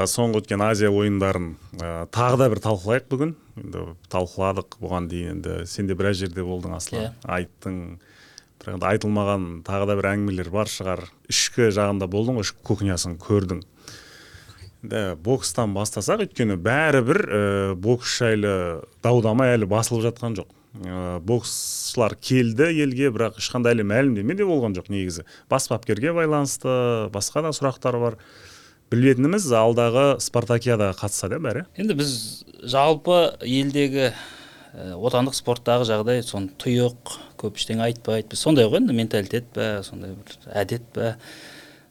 Ә, соңғы өткен азия ойындарын ә, тағы да бір талқылайық бүгін. Енді талқыладық бұған дейін енді сен де біраз жерде болдың аслан. Иә. айттың. Бірақ енді айтылмаған тағы да бір әңгімелер бар шығар. Ішкі жағында болдың ғой ішкі кухнясын көрдің. Енді бокстан бастасақ өйткені бәрібір ә, бокс жайлы дау дамай әлі басылып жатқан жоқ. Ә, боксшылар келді елге бірақ ешқандай әлі мәлімдеме де болған жоқ негізі. Бас бапкерге байланысты басқа да сұрақтар бар. Білетініміз алдағы спартакиадаға қатысады иә бәрі. Енді біз жалпы елдегі ә, отандық спорттағы жағдай соны тұйық көп ештеңе айтпайды біз сондай ғой енді менталитет па сондай бір әдет па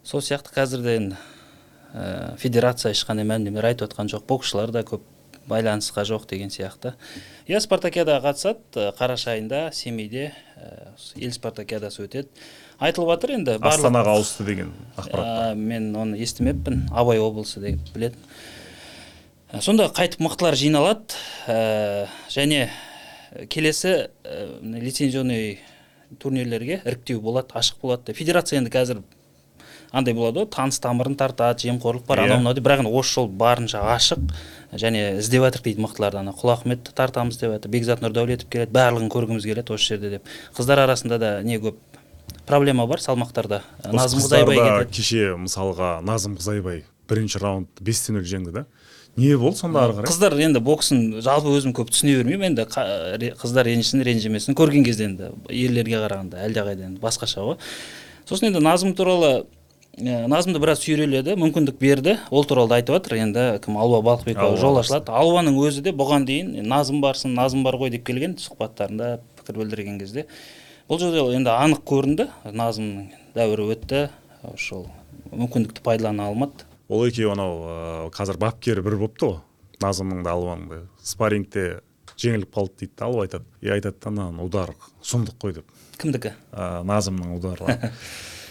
сол сияқты қазір де енді ә, федерация ешқандай мәлімдемелер айтып отқан жоқ боксшылар да көп байланысқа жоқ деген сияқты. Иә спартакиадаға қатысады ә, қараша айында семейде ә, ел спартакиадасы өтеді. Айтылып жатыр енді астанаға ауысты деген ақпарат ә, мен оны естімеппін. Абай облысы деп білетін. Ә, сонда қайтып мықтылар жиналады. Ә, және келесі ә, лицензионный турнирлерге іріктеу болады ашық болады деп. Федерация енді қазір андай болады ғой таныс тамырын тартады жемқорлық бар Иә. анау мынау деп. Бірақ енді осы жол барынша ашық және іздеп жатырық дейді мықтыларды ана құлахметті тартамыз деп жатыр. Бекзат нұрдәулетов келеді барлығын көргіміз келеді осы жерде деп. Қыздар арасында да не көп проблема бар салмақтарда. Осы назым қызайбай кетеді. кеше мысалға назым қызайбай бірінші раундты бес те нөл жеңді да. Не болды сонда ары қарай? Қыздар енді боксын жалпы өзім көп түсіне бермеймін. Енді қыздар ренжісін ренжімесін. Көрген кезде енді ерлерге қарағанда әлдеқайда енді басқаша ғой. Сосын енді назым туралы ә, назымды біраз сүйреледі мүмкіндік берді. Ол туралы да айтып жатыр. Енді кім? Алуа балықбекова жол ашылады. Алуаның өзі де бұған дейін назым барсын назым бар ғой деп келген сұхбаттарында пікір білдірген кезде бұл жерде енді анық көрінді. Назымның дәуірі өтті. Ошол мүмкіндікті пайдалана алмады. Ол екеуі анау ә, қазір бапкері бір болыпты ғой. Назымның да алуаның да спаррингте жеңіліп қалды дейді да алып айтады. И айтады да мынаның удары сұмдық қой деп. Кімдікі? Ә, назымның удары.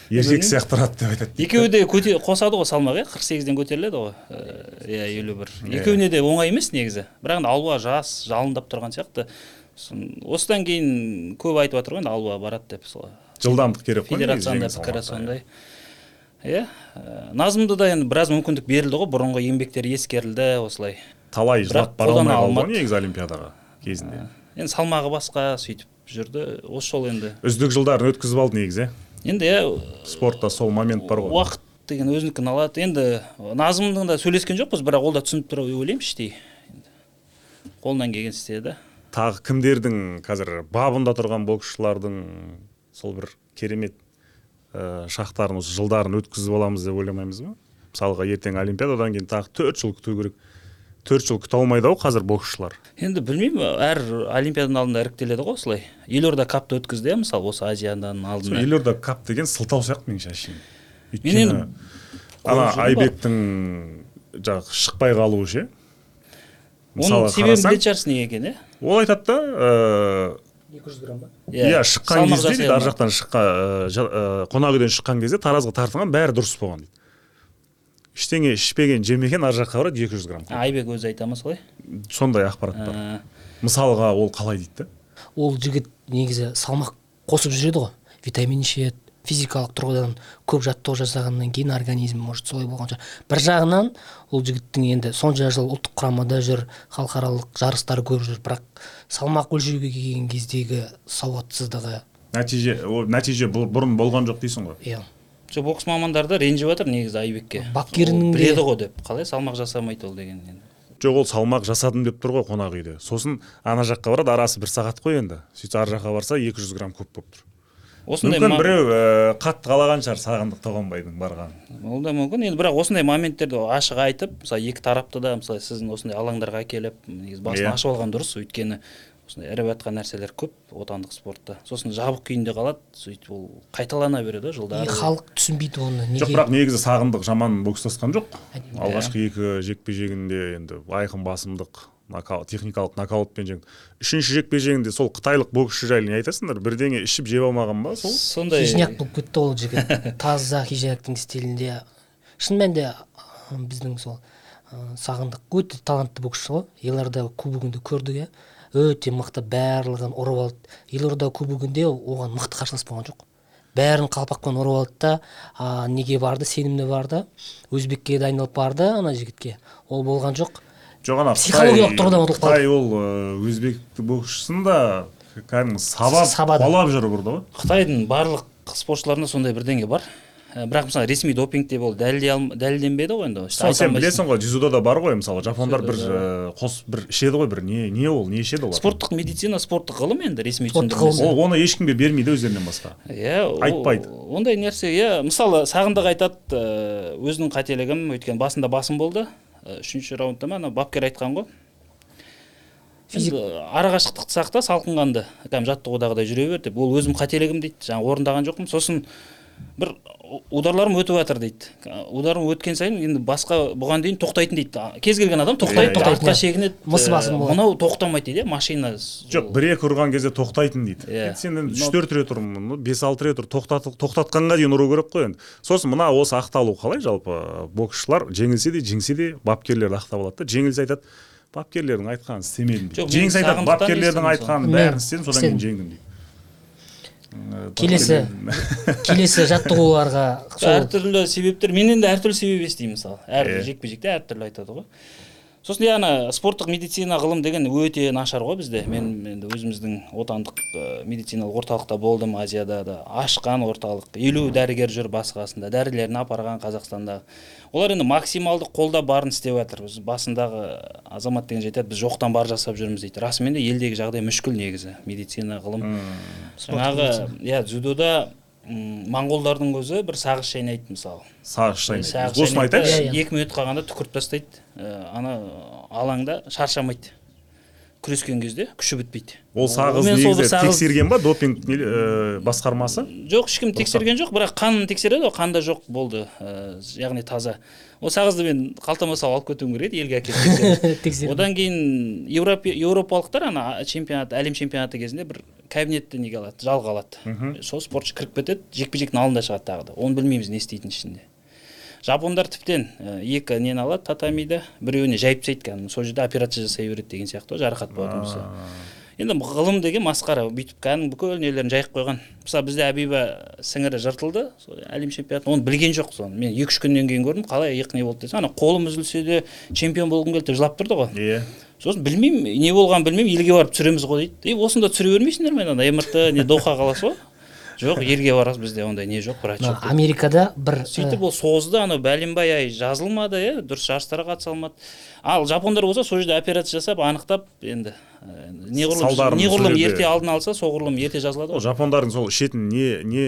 Ержек сияқты тұрады деп айтады екеуі де қосады ғой салмақ иә? қырық сегізден көтеріледі ғой. Э, иә елу бір. Екеуіне де оңай емес негізі. Бірақ енді алуа жас жалындап тұрған сияқты. Осыдан кейін көп айтып жатыр ғой енді алуа барады деп сол жылдамдық керек қой федерацияның пікірі сондай. иә. Ә, назымды да енді біраз мүмкіндік берілді ғой бұрынғы еңбектері ескерілді осылай. Талай жылап бара алмай қалды ғой негізі олимпиадаға кезінде? Енді салмағы басқа сөйтіп жүрді осы жол енді. Үздік жылдарын өткізіп алды негізі иә енді иә спортта сол момент бар ғой. уақыт деген өзінікін алады. Енді назымның да сөйлескен жоқпыз бірақ ол да түсініп тұр деп ойлаймын іштей. Қолынан келген істеді тағы кімдердің қазір бабында тұрған боксшылардың сол бір керемет ә, шақтарын осы жылдарын өткізіп аламыз деп ойламаймыз ба? Мысалға ертең олимпиададан кейін тағы төрт жыл күту керек. Төрт жыл күте алмайды ау қазір боксшылар? Енді білмеймін әр олимпиаданың алдында іріктеледі ғой осылай. Елорда капты өткізді иә мысалы осы азиядан алдында. Елорда кап деген сылтау сияқты меніңше әшейін Мен енді ана айбектің жаңағы шықпай қалуы ше? Оның себебін білетін шығарсың неге екенін иә? Ол айтады да ыыы, екі жүз грамм ба? Иә шыққан салмақ кезде дейді ар жақтан шыққан жа- ә, қонақ үйден шыққан кезде таразға тартылған бәрі дұрыс болған дейді. Ештеңе ішпеген жемеген ар жаққа барады екі жүз грамм айбек өзі айта ма солай сондай ақпарат бар. Ә, мысалға ол қалай дейді да? Ол жігіт негізі салмақ қосып жүреді ғой. Витамин ішеді физикалық тұрғыдан көп жаттығу жасағаннан кейін организм может солай болған шығар. Бір жағынан ол жігіттің енді сонша жыл ұлттық құрамада жүр халықаралық жарыстар көріп жүр бірақ салмақ өлшеуге келген кездегі сауатсыздығы нәтиже ол нәтиже бұрын болған жоқ дейсің ғой. Иә. Жоқ бокс мамандары да ренжіп жатыр негізі айбекке. Бапкерінің біледі ғой деп қалай салмақ жасамайды ол деген енді. Жоқ ол салмақ жасадым деп тұр ғой қонақ үйде. Сосын ана жаққа барады арасы бір сағат қой енді. Сөйтсе ар жаққа барса екі жүз грамм көп болып тұр. Осындай мүмкін біреу ә, қатты қалаған шығар сағындық тоғанбайдың барғанын. ол да мүмкін. Енді бірақ осындай моменттерді ашық айтып мысалы екі тарапты да мысалы сіздің осындай алаңдарға келіп негізі басын Иә. ашып алған дұрыс. Өйткені осындай іріп жатқан нәрселер көп отандық спортта. Сосын жабық күйінде қалады. Сөйтіп ол қайталана береді ғой и жылдары халық түсінбейді оны? Жоқ неге бірақ негізі сағындық жаман бокстасқан жоқ. Алғашқы екі жекпе жегінде енді айқын басымдық. Нокаут техникалық нокаутпен жеңді. Үшінші жекпе жегінде сол қытайлық боксшы жайлы не айтасыңдар? Бірдеңе ішіп жеп алмаған ба сол? Сондай хижняк болып кетті ол жігіт. Таза хижняктың стилінде. Шын мәнінде ә, біздің сол ә, сағындық өте талантты боксшы ғой. Елорда кубогында көрдік иә. Өте мықты барлығын ұрып алды. Елорда кубогінде оған мықты қарсылас болған жоқ. Бәрін қалпақпен ұрып алды да а, неге барды сенімді барды өзбекке дайындалып барды ана жігітке. Ол болған жоқ. Жоқ ана Психологиялық тұрғыдан ұтылып қалды. қытай ол өзбек боксшысын да кәдімгі сабап Сабады. қуалап жүр бұрды ғой. Қытайдың барлық спортшыларында сондай бірдеңе бар. Бірақ мысалы ресми допинг деп ол дәлелденбеді ғой енді сол сен білесің ғой дзюдода бар ғой мысалы жапондар бір қос бір ішеді ғой бір не не ол не ішеді олар? Спорттық медицина спорттық ғылым енді ресми ол оны ешкімге бермейді өздерінен басқа. Иә Айтпайды. ондай нәрсе иә мысалы сағындық айтады өзінің қателігім өйткені басында басым болды. Үшінші раундта ма? Ана бапкер айтқан ғой. Физик- енді арақашықтықты сақта салқынқанды кәдімгі жаттығудағыдай жүре бер деп. Ол өзім қателігім дейді. Жаңағы орындаған жоқпын. Сосын бір ударларым өтіп жатыр дейді. Ударым өткен сайын енді басқа бұған дейін тоқтайтын дейді. Кез келген адам тоқтайды иә. артқа шегінеді басым болады. мынау тоқтамайды дейді иә машина жоқ бір екі ұрған кезде тоқтайтын дейді. Иә. сен енді үш төрт рет ұр бес алты рет ұр тоқтат, тоқтатқанға дейін ұру керек қой енді. Сосын мына осы ақталу қалай? Жалпы боксшылар жеңілсе де жеңсе де бапкерлерді ақтап алады да. Жеңілсе айтады бапкерлердің айтқанын істемедім дейді. Жеңсе айтады бапкерлердің айтқанын бәрін істедім содан кейін жеңдім дейді. Келесі. Келесі. Жаттығуларға әртүрлі себептер. Мен енді әртүрлі себеп естимін мысалы. Әр жекпе жекте әртүрлі айтады ғой. Сосын иә ана спорттық медицина ғылым деген өте нашар ғой бізде. Мен енді өзіміздің отандық медициналық орталықта болдым азияда да. Ашқан орталық. Елу дәрігер жүр басы қасында дәрілерін апарған қазақстанда. Олар енді максималды қолда барын істеп жатыр. Біз басындағы азамат деген жетеді біз жоқтан бар жасап жүрміз дейді. Расымен де елдегі жағдай мүшкіл негізі. Медицина ғылым. Жаңағы иә дзюдода моңғолдардың өзі бір сағыз шайнайды мысалы. Сағыз шайнайды. Осыны айтайықшы. Екі минут қалғанда түкіріп тастайды. Ә, ана алаңда шаршамайды. Күрескен кезде күші бітпейді. Ол сағыз негізі тексерген ба? Допинг э, басқармасы? Жоқ ешкім тексерген жоқ бірақ қанын тексереді ғой. Қанда жоқ болды ә, яғни таза. Ол сағызды мен қалтама салып алып кетуім керек еді елге әкеліп тексеріп. одан кейін еуропалықтар ана чемпионат әлем чемпионаты кезінде бір кабинетті неге алады жалға алады. Сол спортшы кіріп кетеді жекпе жектің алдында шығады тағы да. Оны білмейміз не істейтінін ішінде. Жапондар тіптен екі нені алады татамиді біреуіне жайып тастайды кәдімгі. Сол жерде операция жасай береді деген сияқты ғой жарақат болатын болса. Енді ғылым деген масқара. Бүйтіп кәдімгі бүкіл нелерін жайып қойған. Мысалы бізде әбиба сіңірі жыртылды сол әлем чемпионаты. Оны білген жоқ соны. Мен екі үш күннен кейін көрдім қалай иық не болды десем ана қолым үзілсе де чемпион болғым келді деп жылап тұрды ғой. Иә. Сосын білмеймін не болғанын білмеймін елге барып түсіреміз ғой дейді. И осында түсіре бермейсіңдер ме ана мрт не доха қаласы ғой. Жоқ елге барасыз бізде ондай не жоқ отчет жоқ. америкада бір сөйтіп ол созды анау бәленбай ай жазылмады иә дұрыс жарыстарға қатыса алмады. Ал жапондар болса сол жерде операция жасап анықтап енді неғұрлым неғұрлым ерте алдын алса соғұрлым ерте жазылады ол ғой жапондардың сол ішетін не не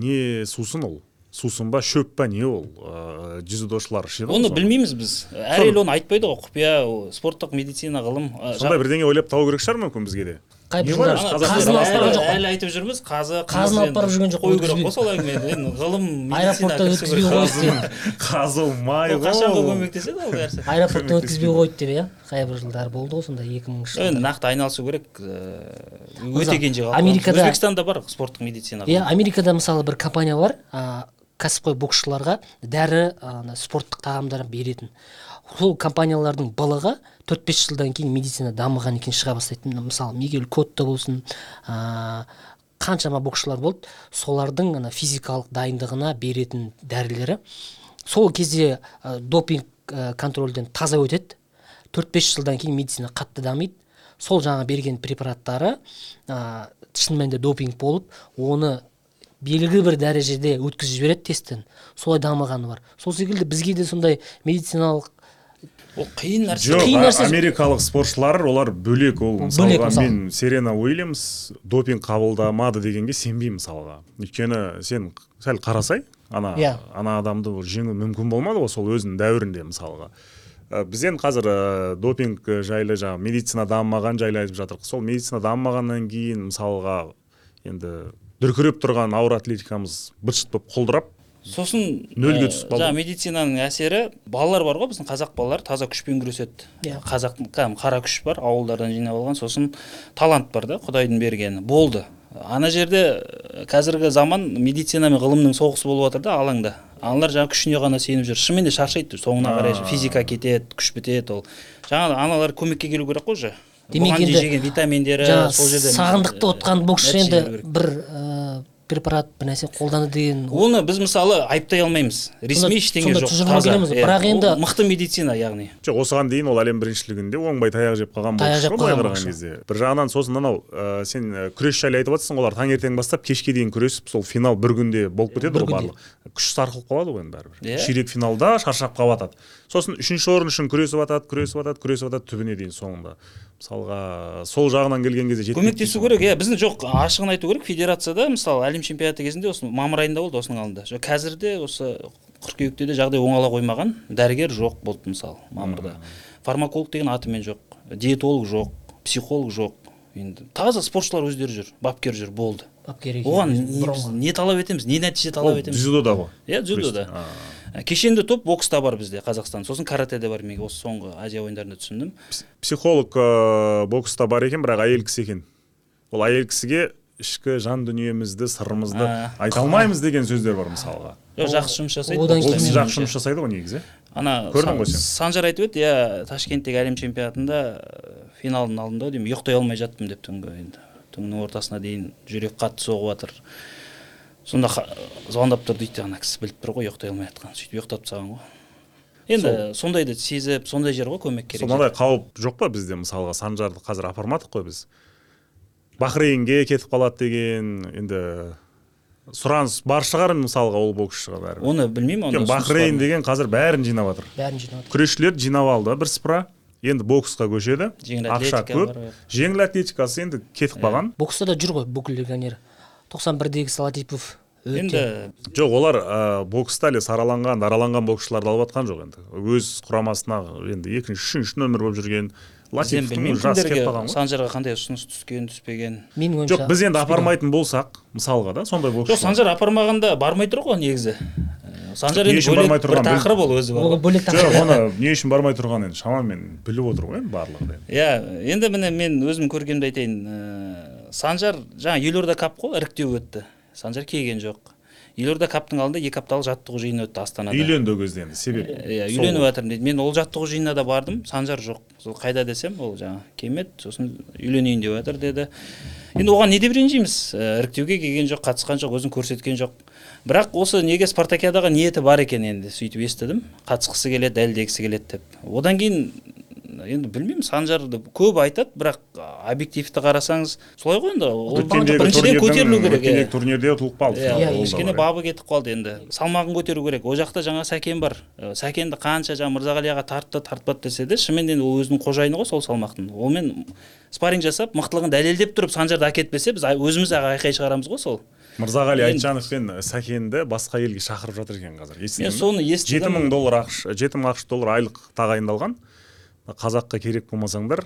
не сусын ол? Сусын ба шөп па не ол? Ыыы дзюдошылар ішеді оны білмейміз біз. Әр ел оны айтпайды ғой құпия ол спорттық медицина ғылым сондай бірдеңе ойлап табу керек шығар мүмкін бізге де. Қай қазын елі алып барған әлі, жоқ қой. әлі айтып жүрміз қазы Қазын алып барып жүрген жоқ, қою керек қой сол әңгімені енді. Ғылым аэропортта өткізбей қойды қазы май ғой көмектеседі ол нәрсе аэропортта өткізбей қойды деп иә? Қай бір жылдары болды ғой сондай екі мыңыншы енді жылдары. Нақты айналысу керек өте кенже қалып Америкада- өзбекстанда бар спорттық медицина иә америкада мысалы бір компания бар а, кәсіпқой боксшыларға дәрі ана спорттық тағамдар беретін. Сол компаниялардың былығы төрт бес жылдан кейін медицина дамыған екен шыға бастайды. Мына мысалы мигель котто болсын а, қаншама боксшылар болды. Солардың ана физикалық дайындығына беретін дәрілері. Сол кезде а, допинг а, контрольден таза өтеді. Төрт бес жылдан кейін медицина қатты дамиды. Сол жаңа берген препараттары ә, шын мәнінде допинг болып оны белгілі бір дәрежеде өткізіп жібереді тесттен. Солай дамығаны бар. Сол секілді бізге де сондай медициналық ол қиын нәрсе жоқ қиын нәрсе- америкалық спортшылар олар бөлек ол. Мысалға мысалы. мен серена уильямс допинг қабылдамады дегенге сенбеймін мысалға. Өйткені сен сәл қарасай ана Иә. ана адамды жеңу мүмкін болмады ғой сол өзінің дәуірінде мысалға. Біз енді қазір ә, допинг жайлы жаңағы медицина дамымаған жайлы айтып жатырмық. Сол медицина дамымағаннан кейін мысалға енді дүркіреп тұрған ауыр атлетикамыз быт шыт болып құлдырап сосын Нөлге ә, түсіп қалды. жаңағы медицинаның әсері балалар бар ғой біздің қазақ балалары таза күшпен күреседі. Иә. қазақтың кәдімгі қара күш бар ауылдардан жинап алған сосын талант бар да құдайдың бергені. Болды. Ана жерде ә, қазіргі заман медицина мен ғылымның соғысы болып жатыр да алаңда. Аналар жаңағы күшіне ғана сеніп жүр. Шынымен де шаршайды соңына қарай физика кетеді күш бітеді ол. Жаңағы аналар көмекке келу керек қой уже. Демек енді жеген витаминдері жаңағы сол жерде сағындықты ұтқан боксшы енді бір ә, препарат бір нәрсе қолданды деген. Оны біз мысалы айыптай алмаймыз. Ресми ештеңе жоқ таза. бірақ енді- мықты медицина яғни. Жоқ осыған дейін ол әлем біріншілігінде оңбай таяқ жеп қалған Таяқ жеп қараған кезде. Бір жағынан сосын анау ә, сен күрес жайлы айтып жатрсың олар таңертең бастап кешке дейін күресіп сол финал бір күнде болып кетеді ғой барлығы. Күш сарқылып қалады ғой енді бәрібір. Иә. ширек финалда шаршап қалып жатады сосын үшінші орын үшін күресіп жатады күресіп жатады күресіп жатады түбіне дейін соңында. Мысалға сол жағынан келген кезде көмектесу керек иә біздің жоқ ашығын айту керек федерацияда мысалы әлем чемпионаты кезінде осы мамыр айында болды осының алдында. Жоқ қазірде осы қыркүйекте де жағдай оңала қоймаған дәрігер жоқ болды мысалы мамырда. Фармаколог деген атымен жоқ диетолог жоқ психолог жоқ. Енді таза спортшылар өздері жүр бапкер жүр болды. Бапкер оған не, талап етеміз не нәтиже талап етеміз? дзюдода ғой. Иә дзюдода. Кешенді топ бокста бар бізде қазақстан. Сосын каратэде бар мен осы соңғы азия ойындарында түсіндім. Психолог ә, бокста бар екен бірақ әйел кісі екен. Ол әйел кісіге ішкі жан дүниемізді сырымызды айта алмаймыз деген сөздер бар мысалға. Жоқ жақсы жұмыс жасайды одан ол жақсы жұмыс жасайды ғой негізі. Ана Көрдің ғой сен? санжар айтып еді иә ташкенттегі әлем чемпионатында э, финалдың алдында деймін ұйықтай алмай жаттым деп түнгі енді түннің ортасына дейін жүрек қатты соғып жатыр сонда звондап тұр дейді ана кісі біліп тұр ғой ұйықтай алмай жатқанын сөйтіп ұйықтатып тастаған ғой. Енді сондайды сезіп сондай жер ғой көмек керек. Сондай қауіп жоқ па бізде мысалға? Санжарды қазір апармадық қой біз. Бахрейнге кетіп қалады деген енді сұраныс бар шығар мысалға ол боксшыға бәрібір. Оны білмеймін онда бахрейн деген қазір бәрін жинап жатыр. Бәрін жинап күресшілерді жинап алды бірсыпыра енді боксқа көшеді. Жеңіл ақша көп. жеңіл атлетикасы енді кетіп қалған. Бокста да жүр ғой бүкіл легионер. тоқсан бірдегі салатипов енді жоқ олар ә, бокста әлі сараланған дараланған боксшыларды алып жатқан жоқ енді. Өз құрамасына енді екінші үшінші нөмір болып жүрген санжарға қандай ұсыныс түскен түспеген? Менің ойымша жоқ біз енді апармайтын болсақ мысалға да сондай жоқ боксшылар санжар апармағанда бармай тұр ғой негізі. Э, санжар Не енді үшін бөлек бармай бір тақырып ол өзі бар ол ғой. бөлек жоқ тақырып оны не үшін бармай тұрғанын енді шамамен біліп отыр ғой енді барлығы иә енді міне мен өзім көргенімді айтайын ә, санжар жаңа елорда кап қой іріктеу өтті. Санжар келген жоқ. Елорда каптың алдында екі апталық жаттығу жиыны өтті астанада. Үйленді ол кезде енді себеп иә үйленіп жатырмын дейді мен ол жаттығу жиынына да бардым санжар жоқ. Сол қайда десем ол жаңағы келмеді сосын үйленейін деп жатыр деді. Енді оған не деп ренжиміз? Іріктеуге келген жоқ қатысқан жоқ өзін көрсеткен жоқ. Бірақ осы неге спартакиадаға ниеті бар екен енді сөйтіп естідім. Қатысқысы келеді дәлелдегісі келеді деп. Одан кейін енді білмеймін санжарды көп айтады бірақ объективті қарасаңыз солай ғой енді ол біріншіден көтерілу керек иә. турнирде ұтылып қалды иә кішкене бар. бабы кетіп қалды енді салмағын көтеру керек. Ол жақта жаңа сәкен бар. Сәкенді қанша жаңа мырзағали аға тартты тартпады десе де шынымен енді ол өзінің қожайыны ғой сол салмақтың. Онымен спарринг жасап мықтылығын дәлелдеп тұрып санжарды әкетпесе біз өзіміз айқай шығарамыз ғой сол. Мырзағали айтжанов пен сәкенді басқа елге шақырып жатыр екен қазір мен соны жеті мың естідім доллар ақш жеті мың ақш доллар айлық тағайындалған. Қазаққа керек болмасаңдар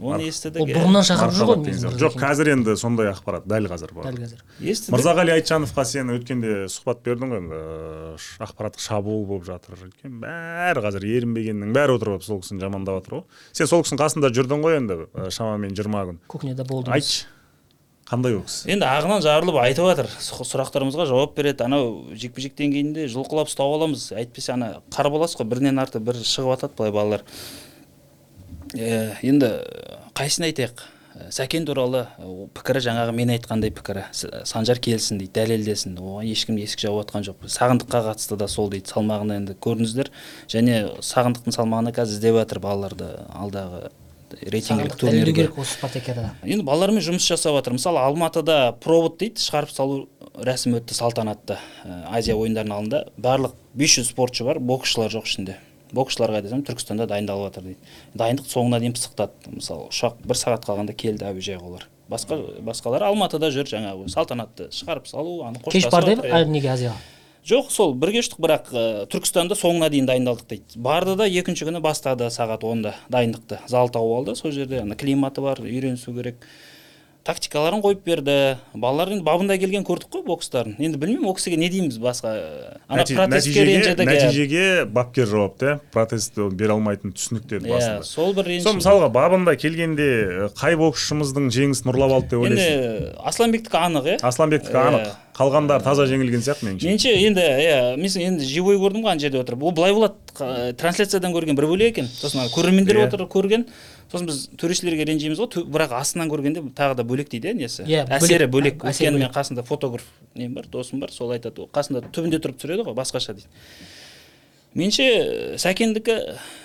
оны естідік ол иә. бұрыннан шақырып жүр ғой жоқ қазір енді сондай ақпарат дәл қазір бар дәл қазір. Естідік. Мырзағали айтжановқа сен өткенде сұхбат бердің ғой енді ш- ақпараттық шабуыл болып жатыр өйткені бәрі қазір ерінбегеннің бәрі отырып алып сол кісіні жамандап жатыр ғой. Сен сол кісінің қасында жүрдің ғой енді ә, шамамен жиырма күн. Кухняда болдыңыз айтшы қандай ол кісі енді ағынан жарылып айтып жатыр. Сұрақтарымызға жауап береді. Анау жекпе жектен кейін де жұлқылап ұстап аламыз. Әйтпесе ана қарбалас қой бірінен арты бір шығып жатады былай балалар. Енді қайсысын айтайық? Э, сәкен туралы э, пікірі жаңағы мен айтқандай пікірі. Санжар келсін дейді дәлелдесін оған ешкім есік жауып жатқан жоқ. Сағындыққа қатысты да сол дейді салмағына енді көрдіңіздер және сағындықтың салмағына қазір іздеп жатыр балаларды алдағы рейтингілік турнирге. керек осы спартакиадада енді балалармен жұмыс жасап жатыр. Мысалы алматыда провод дейді шығарып салу рәсімі өтті салтанатты. Азия ойындарының алдында. Барлық 500 спортшы бар боксшылар жоқ ішінде. Боксшыларға десем түркістанда дайындалып жатыр дейді. Дайындық соңына дейін пысықтады. Мысалы ұшақ бір сағат қалғанда келді әуежайға олар. Басқа басқалары алматыда жүр жаңағы салтанатты шығарып салу аны кеш барды неге азияға жоқ сол бірге ұштық бірақ ә, түркістанда соңына дейін дайындалдық дейді. Барды да екінші күні бастады сағат онда дайындықты. Зал тауып алды сол жерде. Ана климаты бар үйренісу керек. Тактикаларын қойып берді. Балалар енді бабында келген көрдік қой бокстарын. Енді білмеймін ол кісіге не дейміз басқа? Ана нәтижеге, нәтижеге бапкер жауапты иә протест бере алмайтын түсінік деді иә басында. сол бір сол мысалға бабында келгенде қай боксшымыздың жеңісін ұрлап алды деп ойлайсың? Енді асланбектікі анық иә асланбектікі анық. қалғандары таза жеңілген сияқты меніңше. Меніңше енді иә мен енді живой көрдім ғой ана жерде отырып. Ол былай болады трансляциядан көрген бір бөлек екен. Сосын көрермендер Иә. отыр көрген. Сосын біз төрешілерге ренжиміз ғой. Тө- бірақ астынан көргенде тағы да бөлек дейді иә несі? Иә, бөлек. әсері бөлек. Өйткені мен бөлек. қасында фотограф нем бар досым бар сол айтады. Ол қасында түбінде тұрып түсіреді ғой басқаша дейді. Меніңше сәкендікі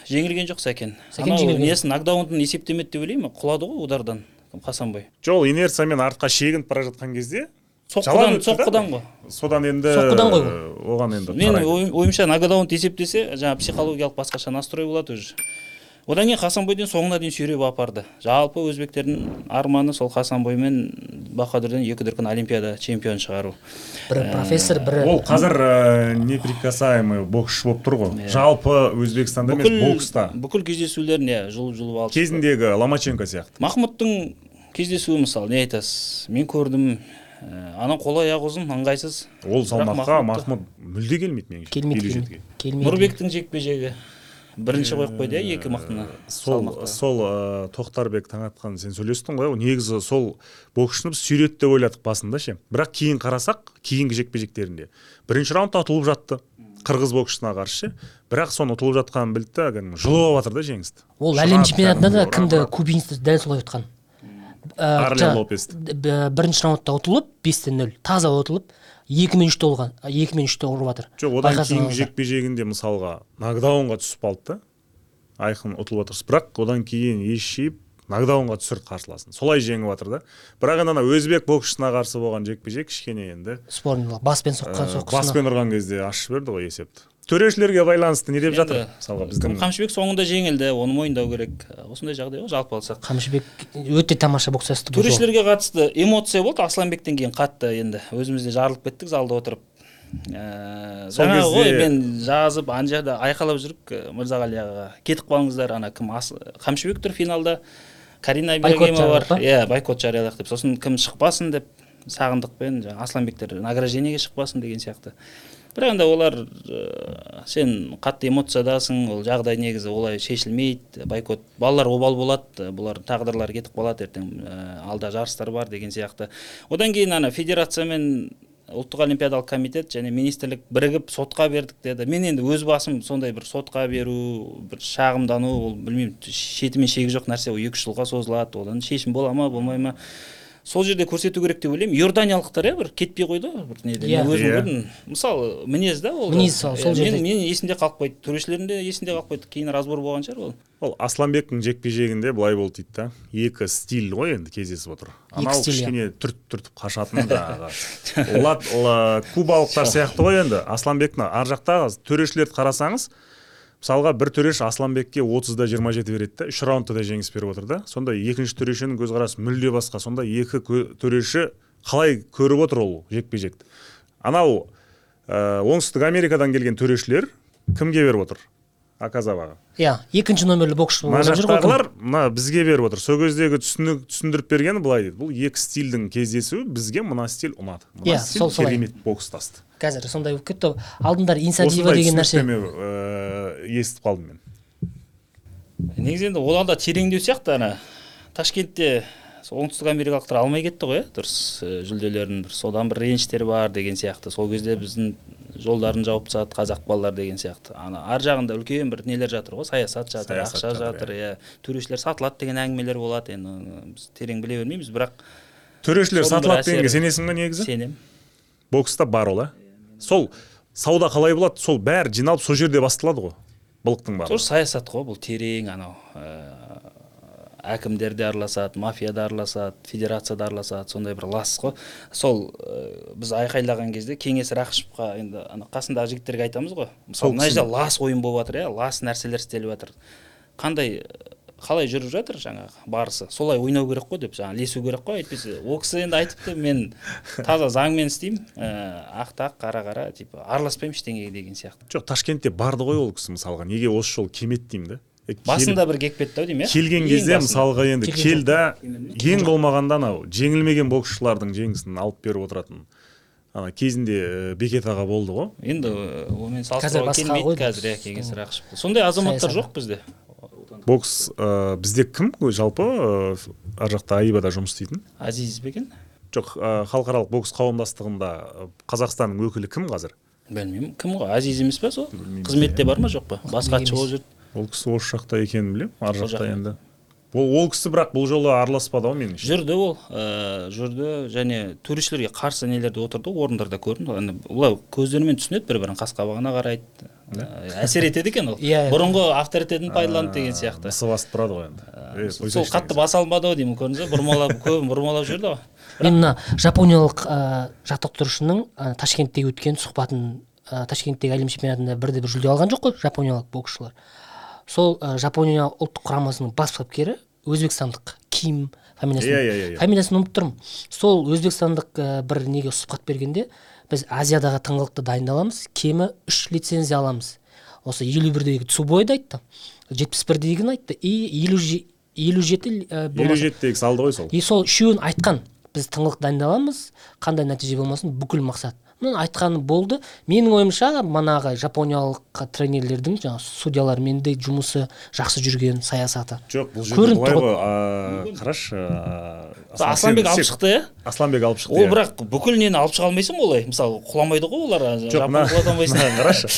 жеңілген жоқ сәкен. Сәкен Анау жеңілген. несін нокдаунын есептемеді деп ойлаймын құлады ғой удардан хасанбай жоқ ол инерциямен артқа шегініп бара жатқан кезде соққыдан соққыдан ғой. Содан енді Соққыдан ғой оған енді мен қарайды. ойым- ойымша нокдаунды есептесе жаңағы психологиялық басқаша настрой болады уже. Одан кейін хасанбойден соңына дейін сүйреп апарды. Жалпы өзбектердің арманы сол хасанбой мен баһадүрден екі дүркін олимпиада чемпион шығару. Бірі профессор бірі ол қазір ә, неприкасаемый боксшы болып тұр ғой. Жалпы өзбекстанда емес бокста. бүкіл кездесулерін иә жұлып жұлып алды кезіндегі ломаченко сияқты. Махмұттың кездесуі мысалы не айтасыз? Мен көрдім ә, ана қол аяғы ұзын ыңғайсыз ол салмаққа махмұт мүлде келмейді меніңше келмейді елу келмейді. жетіге. келмейді. Нұрбектің жекпе жегі бірінші қойып қойды иә екі мықтыны сол сол ә, тоқтарбек таңатқан сен сөйлестің ғой негізі сол боксшыны біз сүйреді деп ойладық басында ше. Бірақ кейін қарасақ кейінгі жекпе жектерінде бірінші раундта ұтылып жатты қырғыз боксшысына қарсы ше. Бірақ соны ұтылып жатқанын білді да кәдімгі жұлып жатыр да жеңісті ол әлем чемпионатында да кімді? кубинцті дәл солай ұтқан. Ә, Лопесті. бірінші раундта ұтылып бесте нөл. Таза ұтылып екі мен үште болған екі мен үште ұрып жатыр жоқ одан кейінгі жекпе жегінде мысалға нокдаунға түсіп қалды да. Айқын ұтылып жатыр бірақ одан кейін ес жиып нокдаунға түсірді қарсыласын. Солай жеңіп жатыр да. Бірақ енді ана өзбек боксшысына қарсы болған жекпе жек кішкене енді спорный баспен соққан ә, соққысына. баспен ұрған кезде ашып жіберді ғой есепті. Төрешілерге байланысты не деп жатыр мысалға біздің? Қамшыбек соңында жеңілді оны мойындау керек. Осындай жағдай ғой жалпы алсақ. Қамшыбек өте тамаша боксасты төрешілерге қатысты эмоция болды асланбектен кейін қатты енді. Өзіміз де жарылып кеттік залда отырып. Ә, Сол жаңағы ғой мен жазып ана жақта айқайлап жүріп ә, мырзағали ағаға кетіп қалыңыздар ана кім? Ас, қамшыбек тұр финалда. Карина ибрагимова бар. Иә бойкот жариялайық деп. Сосын кім шықпасын деп сағындықпен жаңағы асланбектер награждениеге шықпасын деген сияқты. Бірақ енді олар ә, сен қатты эмоциядасың ол жағдай негізі олай шешілмейді бойкот. Балалар обал болады бұлардың тағдырлары кетіп қалады ертең ә, алда жарыстар бар деген сияқты. Одан кейін ана федерация мен ұлттық олимпиадалық комитет және министрлік бірігіп сотқа бердік деді. Мен енді өз басым сондай бір сотқа беру бір шағымдану ол білмеймін шеті мен шегі жоқ нәрсе ол екі үш жылға созылады. Одан шешім бола ма болмай ма? Сол жерде көрсету керек деп ойлаймын иорданиялықтар иә бір кетпей қойды ғой бір неде Иә. мен өзім Иә. көрдім мысалы минез да ол. Мінез сол- сол Иә, жерде. мен, мен есімде қалып қойды төрешілердің де есінде қалып қойды кейін разбор болған шығар ол ол асланбектің жекпе жегінде былай болды дейді да екі стиль ғой енді кездесіп отыр анау стиль, иә. кішкене түртіп түртіп қашатын жаңағы кубалықтар сияқты ғой енді асланбектің ар жақтағы төрешілерді қарасаңыз мысалға бір төреш асланбекке отызда жиырма жеті береді да үш раундта да жеңіс беріп отыр да. Сонда екінші төрешінің көзқарасы мүлде басқа. Сонда екі төреші қалай көріп отыр ол жекпе жекті анау ә, оңтүстік америкадан келген төрешілер кімге беріп отыр? Аказаваға иә екінші номерлі боксшы мына жақтағылар мына бізге беріп отыр. Сол кездегі түсінік түсіндіріп бергені былай дейді. Бұл екі стильдің кездесуі бізге мына стиль ұнады. Мына Иә, стиль сол солай. керемет бокстасты қазір сондай болып кетті алдындары осындай деген нәрсе. түсініктеме ә, естіп қалдым мен. Негізі енді одан да тереңдеу сияқты ана. Ташкентте сол оңтүстік америкалықтар алмай кетті ғой иә дұрыс ә, жүлделерін. Бір содан бір реніштер бар деген сияқты. Сол кезде біздің жолдарын жауып тастады қазақ балалар деген сияқты. Ана ар жағында үлкен бір нелер жатыр ғой саясат жатыр Саясат ақша жатыр, жатыр иә. төрешілер сатылады деген әңгімелер болады. Енді оны біз терең біле бермейміз бірақ төрешілер сатылады дегенге сенесің ба негізі? Сенемін. Бокста бар ол иә сол сауда қалай болады? Сол бәрі жиналып сол жерде басталады ғой. Былықтың барлығы. Тоже саясат қой бұл терең анау ә, әкімдер де араласады мафия да араласады федерация да араласады сондай бір лас қой. Сол ә, біз айқайлаған кезде кеңес рақышевқа енді ана қасындағы жігіттерге айтамыз ғой. Мысалы мына жерде лас ойын болып жатыр иә лас нәрселер істеліп жатыр қандай қалай жүріп жатыр жаңағы барысы? Солай ойнау керек қой деп жаңағы ілесу керек қой. Әйтпесе ол кісі енді айтыпты мен таза заңмен істеймін ә, ақ ақ қара қара типа араласпаймын ештеңеге деген сияқты. Жоқ ташкентте барды ғой ол кісі мысалға. Неге осы жолы келмеді деймін да? Басында бір кетті ау деймін иә? Келген кезде мысалға енді Келген кел да ең болмағанда анау жеңілмеген боксшылардың жеңісін алып беріп отыратын ана кезінде ә, бекет аға болды ғой. Енді онымен салыстыруға келмейді қазір иә кеңес рақышев сондай азаматтар жоқ бізде. Бокс ә, бізде кім? Жалпы ә, ар жақта аибада жұмыс істейтін. Азиз бе екен? Жоқ ә, халықаралық бокс қауымдастығында қазақстанның өкілі кім қазір? Білмеймін. Кім ғой? Азиз емес па сол? Қызметте бар ма? Жоқ па? Бас хатшы болып жүр? Ол кісі осы жақта екенін білемін ар жақта енді. Ол ол кісі бірақ бұл жолы араласпады ғой меніңше. Жүрді ол ә, жүрді. Және төрешілерге қарсы нелерде отырды орындарда көрдім олар көздерімен түсінеді бір бірін қас қабағына қарайды. Әсер етеді екен ол. Иә, бұрынғы авторитетін пайдаланды деген сияқты. мысы басып тұрады ғой енді. Е, сол қатты баса алмады ау деймін көрдіңіз ба бұрмалап көбін бұрмалап жіберді ғой. Мен мына жапониялық жаттықтырушының ташкенттегі өткен сұхбатын ташкенттегі әлем чемпионатында бірде бір жүлде алған жоқ қой жапониялық боксшылар. Сол жапония ұлттық құрамасының бас бапкері өзбекстандық ким фамилиясын Иә, иә, иә, иә. фамилиясын ұмытып тұрмын. Сол өзбекстандық бір неге сұхбат бергенде біз азиядағы тыңғылықты дайындаламыз кемі үш лицензия аламыз. Осы елу бірдегі цубойды айтты. Жетпіс бірдегіні айтты. И елу елу жеті ә, елу жетідегі салды ғой сол. И сол үшеуін айтқан. Біз тыңғылық дайындаламыз. Қандай нәтиже болмасын? Бүкіл мақсат. Мына айтқаны болды. Менің ойымша манағы жапониялық тренерлердің жаңағы судьялармен де жұмысы жақсы жүрген саясаты. Жоқ бұл жерде былай ғой қарашы асланбек алып шықты. иә асланбек алып шықты ол иә. бірақ бүкіл нені алып шыға алмайсың ғой олай. Мысалы құламайды ғой олар жоқ мына қарашы.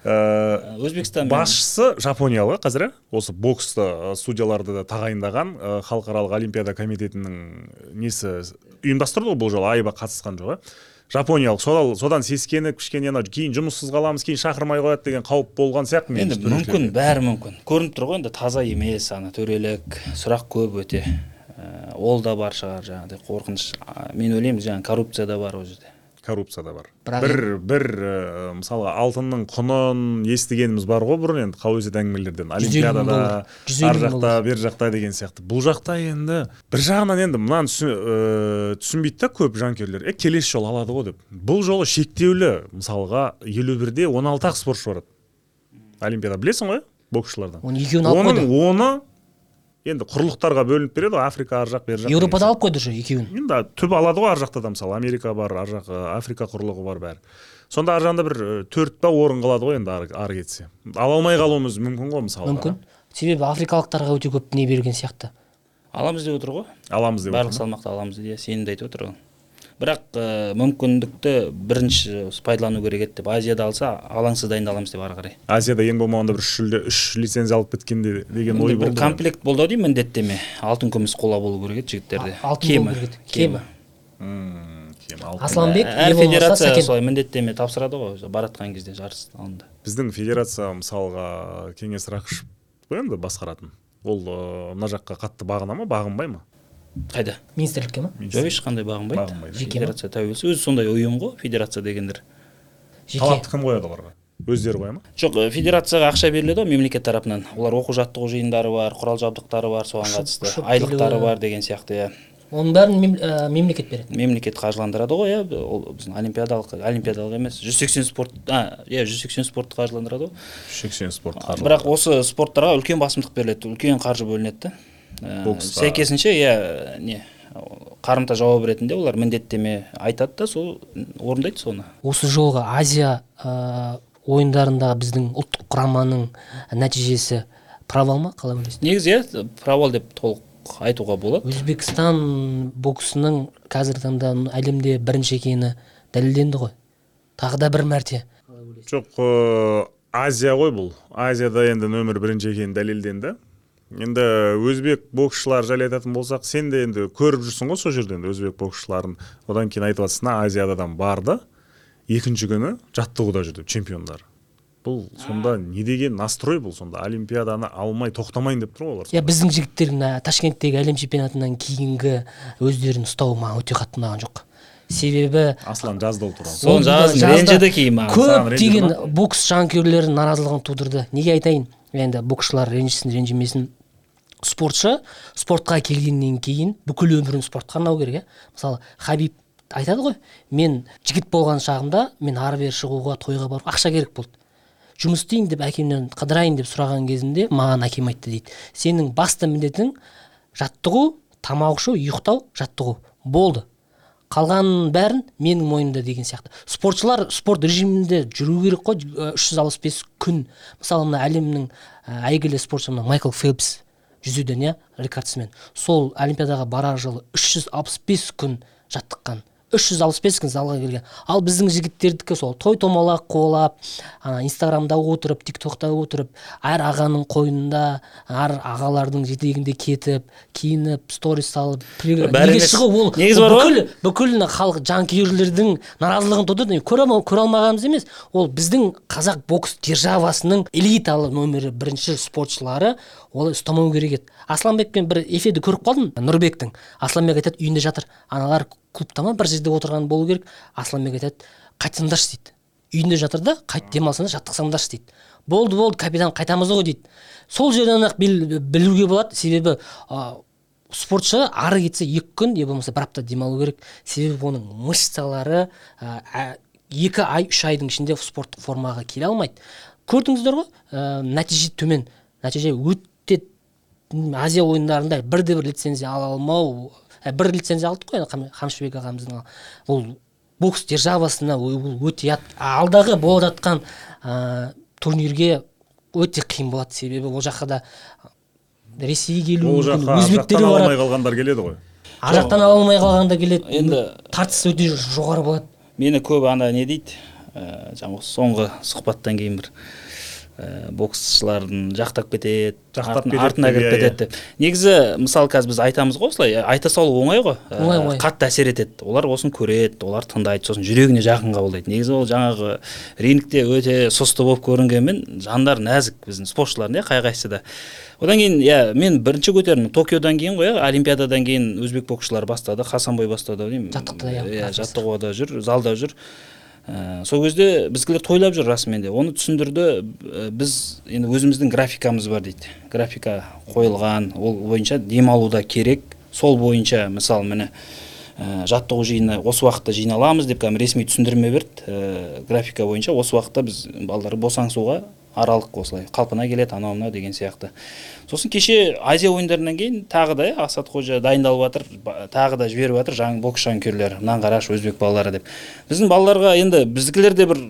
Ә, өзбекстан басшысы жапониялық қазір иә? осы боксты ә, судьяларды да тағайындаған ә, халықаралық олимпиада комитетінің несі ұйымдастырды ғой бұл жолы айба қатысқан жоқ иә жапониялық содан, содан сескеніп кішкене анау кейін жұмыссыз қаламыз кейін шақырмай қояды деген қауіп болған сияқты енді мүмкін бәрі мүмкін. Көрініп тұр ғой енді таза емес ана төрелік сұрақ көп өте. Ол да бар шығар жаңағыдай қорқыныш. Мен ойлаймын жаңағы коррупция да бар ол жерде. Коррупция да бар. Бірақ бір бір ә, мысалға алтынның құнын естігеніміз бар ғой бұрын енді қауесет әңгімелерден. Олимпиадада ар жақта бер жақта деген сияқты. Бұл жақта енді бір жағынан енді мынаны түсі- ә, түсінбейді да көп жанкүйерлер. Е келесі жолы алады ғой деп. Бұл жолы шектеулі мысалға елу бірде он алты ақ спортшы барады. Олимпиада білесің ғой боксшылардан. Оны екеуін алып оны енді құрлықтарға бөлініп береді ғой африка ар жақ бер жақ еуропада алып қойды уже екеуін. Енді түбі алады ғой ар жақта да мысалы америка бар ар жақ африка құрлығы бар бәрі. Сонда ар жағында бір төрт па орын қалады ғой енді ары, кетсе. Ала алмай қалуымыз мүмкін ғой мысалы мүмкін. себебі африкалықтарға өте көп не берген сияқты. Аламыз деп отыр ғой. Аламыз деп барлық салмақта аламыз иә сенімді айтып отыр ол. Бірақ ә, мүмкіндікті бірінші пайдалану керек еді деп азияда алса алаңсыз дайындаламыз деп ары қарай. Азияда ең болмағанда бір үш жүлде үш лицензия алып біткенде деген ой бір болды. ғой. комплект болды ау деймін міндеттеме. Алтын күміс қола болу керек еді жігіттерде. Кемі. Мм, кем, алтын. асланбек әр не болмаса федерация солай міндеттеме тапсырады ғой баратқан кезде жарыс алдында біздің федерация мысалға кеңес рақышев қой енді басқаратын. Ол ы, мына жаққа қатты бағына ма бағынбай ма? Қайда? Министрлікке ма? Жоқ ешқандай бағынбайды Бағынбайды. Жеке федерация тәуелсіз. Өзі сондай ұйым ғой федерация дегендер. Жеке талапты кім қояды оларға? Өздері қоя ма? Жоқ э, федерацияға ақша беріледі ғой мемлекет тарапынан. Олар оқу жаттығу жиындары бар құрал жабдықтары бар соған қатысты. айлықтары бар деген сияқты иә. Оның бәрін мем- ә, мемлекет береді. Мемлекет қаржыландырады ғой иә. Ол біздің олимпиадалық олимпиадалық емес жүз сексен спорт а иә жүз сексен спортты қаржыландырады ғой. сексен спорт қаржы бірақ осы спорттарға үлкен басымдық беріледі үлкен қаржы бөлінеді да Боксқа. сәйкесінше иә не қарымта жауап ретінде олар міндеттеме айтады да сол орындайды соны. Осы жолғы азия ә, ойындарындағы біздің ұлттық құраманың нәтижесі провал ма қалай ойлайсың негізі иә провал деп толық айтуға болады. Өзбекстан боксының қазіргі таңда әлемде бірінші екені дәлелденді ғой. Тағы да бір мәрте. Жоқ азия ғой бұл. Азияда енді нөмір бірінші екені дәлелденді. Енді өзбек боксшылары жайлы айтатын болсақ сен де енді көріп жүрсің ғой сол жерде енді өзбек боксшыларын. Одан кейін айтып жатрсың да азиядан барды екінші күні жаттығуда жүрді чемпиондар. Бұл сонда не деген настрой бұл сонда? Олимпиаданы алмай тоқтамайын деп тұр ғой олар иә біздің жігіттер мына ташкенттегі әлем чемпионатынан кейінгі өздерін ұстауы маған өте қатты ұнаған жоқ. Себебі аслан жазды ол туралы. Соны жаздым, ренжіді кейін маған. Саған көп ренжіді деген бокс жанкүйерлерінің наразылығын тудырды. Неге айтайын? Енді боксшылар ренжісін ренжімесін. Спортшы спортқа келгеннен кейін бүкіл өмірін спортқа арнау керек иә. Мысалы хабиб айтады ғой мен жігіт болған шағымда мен ары бері шығуға тойға барып ақша керек болды. Жұмыс істейін деп әкемнен қыдырайын деп сұраған кезімде маған әкем айтты дейді. Сенің басты міндетің жаттығу тамақ ішу ұйықтау жаттығу болды. Қалғанның бәрін менің мойнымда деген сияқты. Спортшылар спорт режимінде жүру керек қой үш жүз алпыс бес күн. Мысалы мына әлемнің әйгілі спортшы мына майкл фелпс. Жүзуден иә рекордсмен. Сол олимпиадаға барар жылы үш жүз алпыс бес күн жаттыққан. үш жүз алпыс бес күн залға келген. Ал біздің жігіттердікі сол той томалақ қуалап ана инстаграмда отырып тик токта отырып әр ағаның қойнында әр ағалардың жетегінде кетіп киініп сторис салып неге шығу ол? Негізі бар ғой. бүкіл бүкіл халық жанкүйерлердің наразылығын тудырды. Көре алмағанымыз емес. Ол біздің қазақ бокс державасының элиталы номері бірінші спортшылары. Олай ұстамау керек еді. Асланбекпен бір эфирді көріп қалдым нұрбектің. Асланбек айтады үйінде жатыр аналар клубта ма бір жерде отырған болу керек асланбек айтады қайтсаңдаршы дейді. Үйінде жатыр да қайт демалсаңдар жаттықсаңдаршы дейді. Болды болды капитан қайтамыз ғой дейді. Сол жерден ақ біл- білуге болады. Себебі а, спортшы ары кетсе екі күн не болмаса бір апта демалу керек. Себебі оның мышцалары ә, ә, екі ай үш айдың ішінде спорттық формаға келе алмайды. Көрдіңіздер ғой ә, нәтиже төмен. Нәтиже өте м, азия ойындарында бірде бір лицензия ала алмау ә, бір лицензия алдық қой Қам- қамшыбек ағамыздың ол бокс державасына ол өте ят- алдағы болып жатқан ә, турнирге өте қиын болады себебі ол жаққа да ресей келуі ол жаққа өзбектер ала алмай қалғандар келеді ғой. Ар жақтан ала алмай қалғанда келеді. Енді- тартыс өте жоғары болады. мені көбі ана не дейді ә, жаңағы соңғы сұхбаттан кейін бір ә, боксшылардың жақтап кетеді Жақтап артына кіріп иә, кетеді деп. Негізі мысалы қазір біз айтамыз ғой осылай айта салу оңай ғой. Ә, Оңай, оңай. қатты әсер етеді. Олар осыны көреді олар тыңдайды сосын жүрегіне жақын қабылдайды негізі ол жаңағы рингте өте сұсты болып көрінгенмен жандар нәзік біздің спортшылардың иә қай қайсысы да. Одан кейін иә мен бірінші көтердім. Токиодан кейін ғой иә олимпиададан кейін өзбек боксшылары бастады хасанбой бастады ау деймін Жаттықта, иә, иә жаттығуда жүр залда жүр. Ә, сол кезде біздікілер тойлап жүр расымен де. Оны түсіндірді ә, біз енді өзіміздің графикамыз бар дейді. Графика қойылған ол бойынша демалу да керек. Сол бойынша мысалы міне ә, жаттығу жиыны осы уақытта жиналамыз деп кәдімгі ресми түсіндірме берді. Ә, графика бойынша осы уақытта біз балдар босаңсуға аралық осылай қалпына келеді анау мынау деген сияқты. Сосын кеше азия ойындарынан кейін тағы да иә, асат қожа дайындалып жатыр тағы да жіберіп жатыр жаңа бокс жанкүйерлері мынаны қарашы өзбек балалары деп. Біздің балаларға енді біздікілер де бір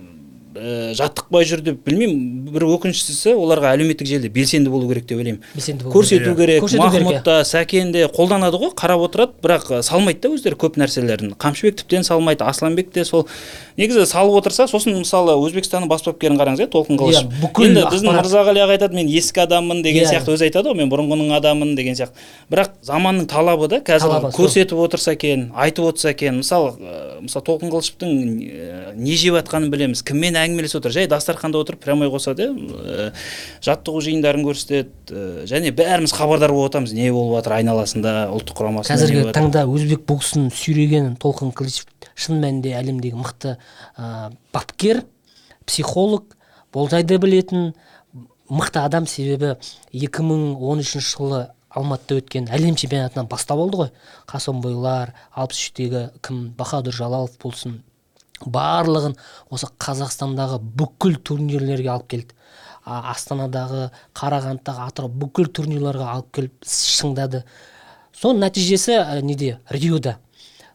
ә, жаттықпай жүр деп білмеймін. Бір өкініштісі оларға әлеуметтік желіде белсенді болу керек деп ойлаймын. Белсенді болу көрсету Иә. керек махмұт та сәкен де қолданады ғой қарап отырады. Бірақ ә, салмайды да өздері көп нәрселерін. Қамшыбек тіптен салмайды асланбек те сол. Негізі салып отырса сосын мысалы өзбекстанның бас бапкерін қараңыз иә толқын қылыш. Иә, бүкіл енді біздің мырзағали аға айтады мен ескі адаммын деген Иә. сияқты өзі айтады ғой мен бұрынғының адаммын деген сияқты. Бірақ заманның талабы да қазір Талабы, көрсетіп отырса екен айтып отырса екен. Мысалы ә, мысалы толқын қылышевтың не жеп жатқанын білеміз кіммен әңгімелесіп отыр. Жай дастарханда отырып прямой қосады иә. Жаттығу жиындарын көрсетеді және бәріміз хабардар болып жатамыз не болып жатыр айналасында ұлттық құрамасында не қазіргі таңда өзбек боксын сүйреген толқын қылышев шын мәнінде әлемдегі мықты ә, бапкер психолог болжайды білетін мықты адам себебі 2013 жылы алматыда өткен әлем чемпионатынан бастап алды ғой. Қасымбойлар алпыс үштегі кім? Бахадүр жалалов болсын. Барлығын осы қазақстандағы бүкіл турнирлерге алып келді. А, астанадағы қарағандыдағы атырау бүкіл турнирларға алып келіп шыңдады. Соның нәтижесі ә, неде? Риода.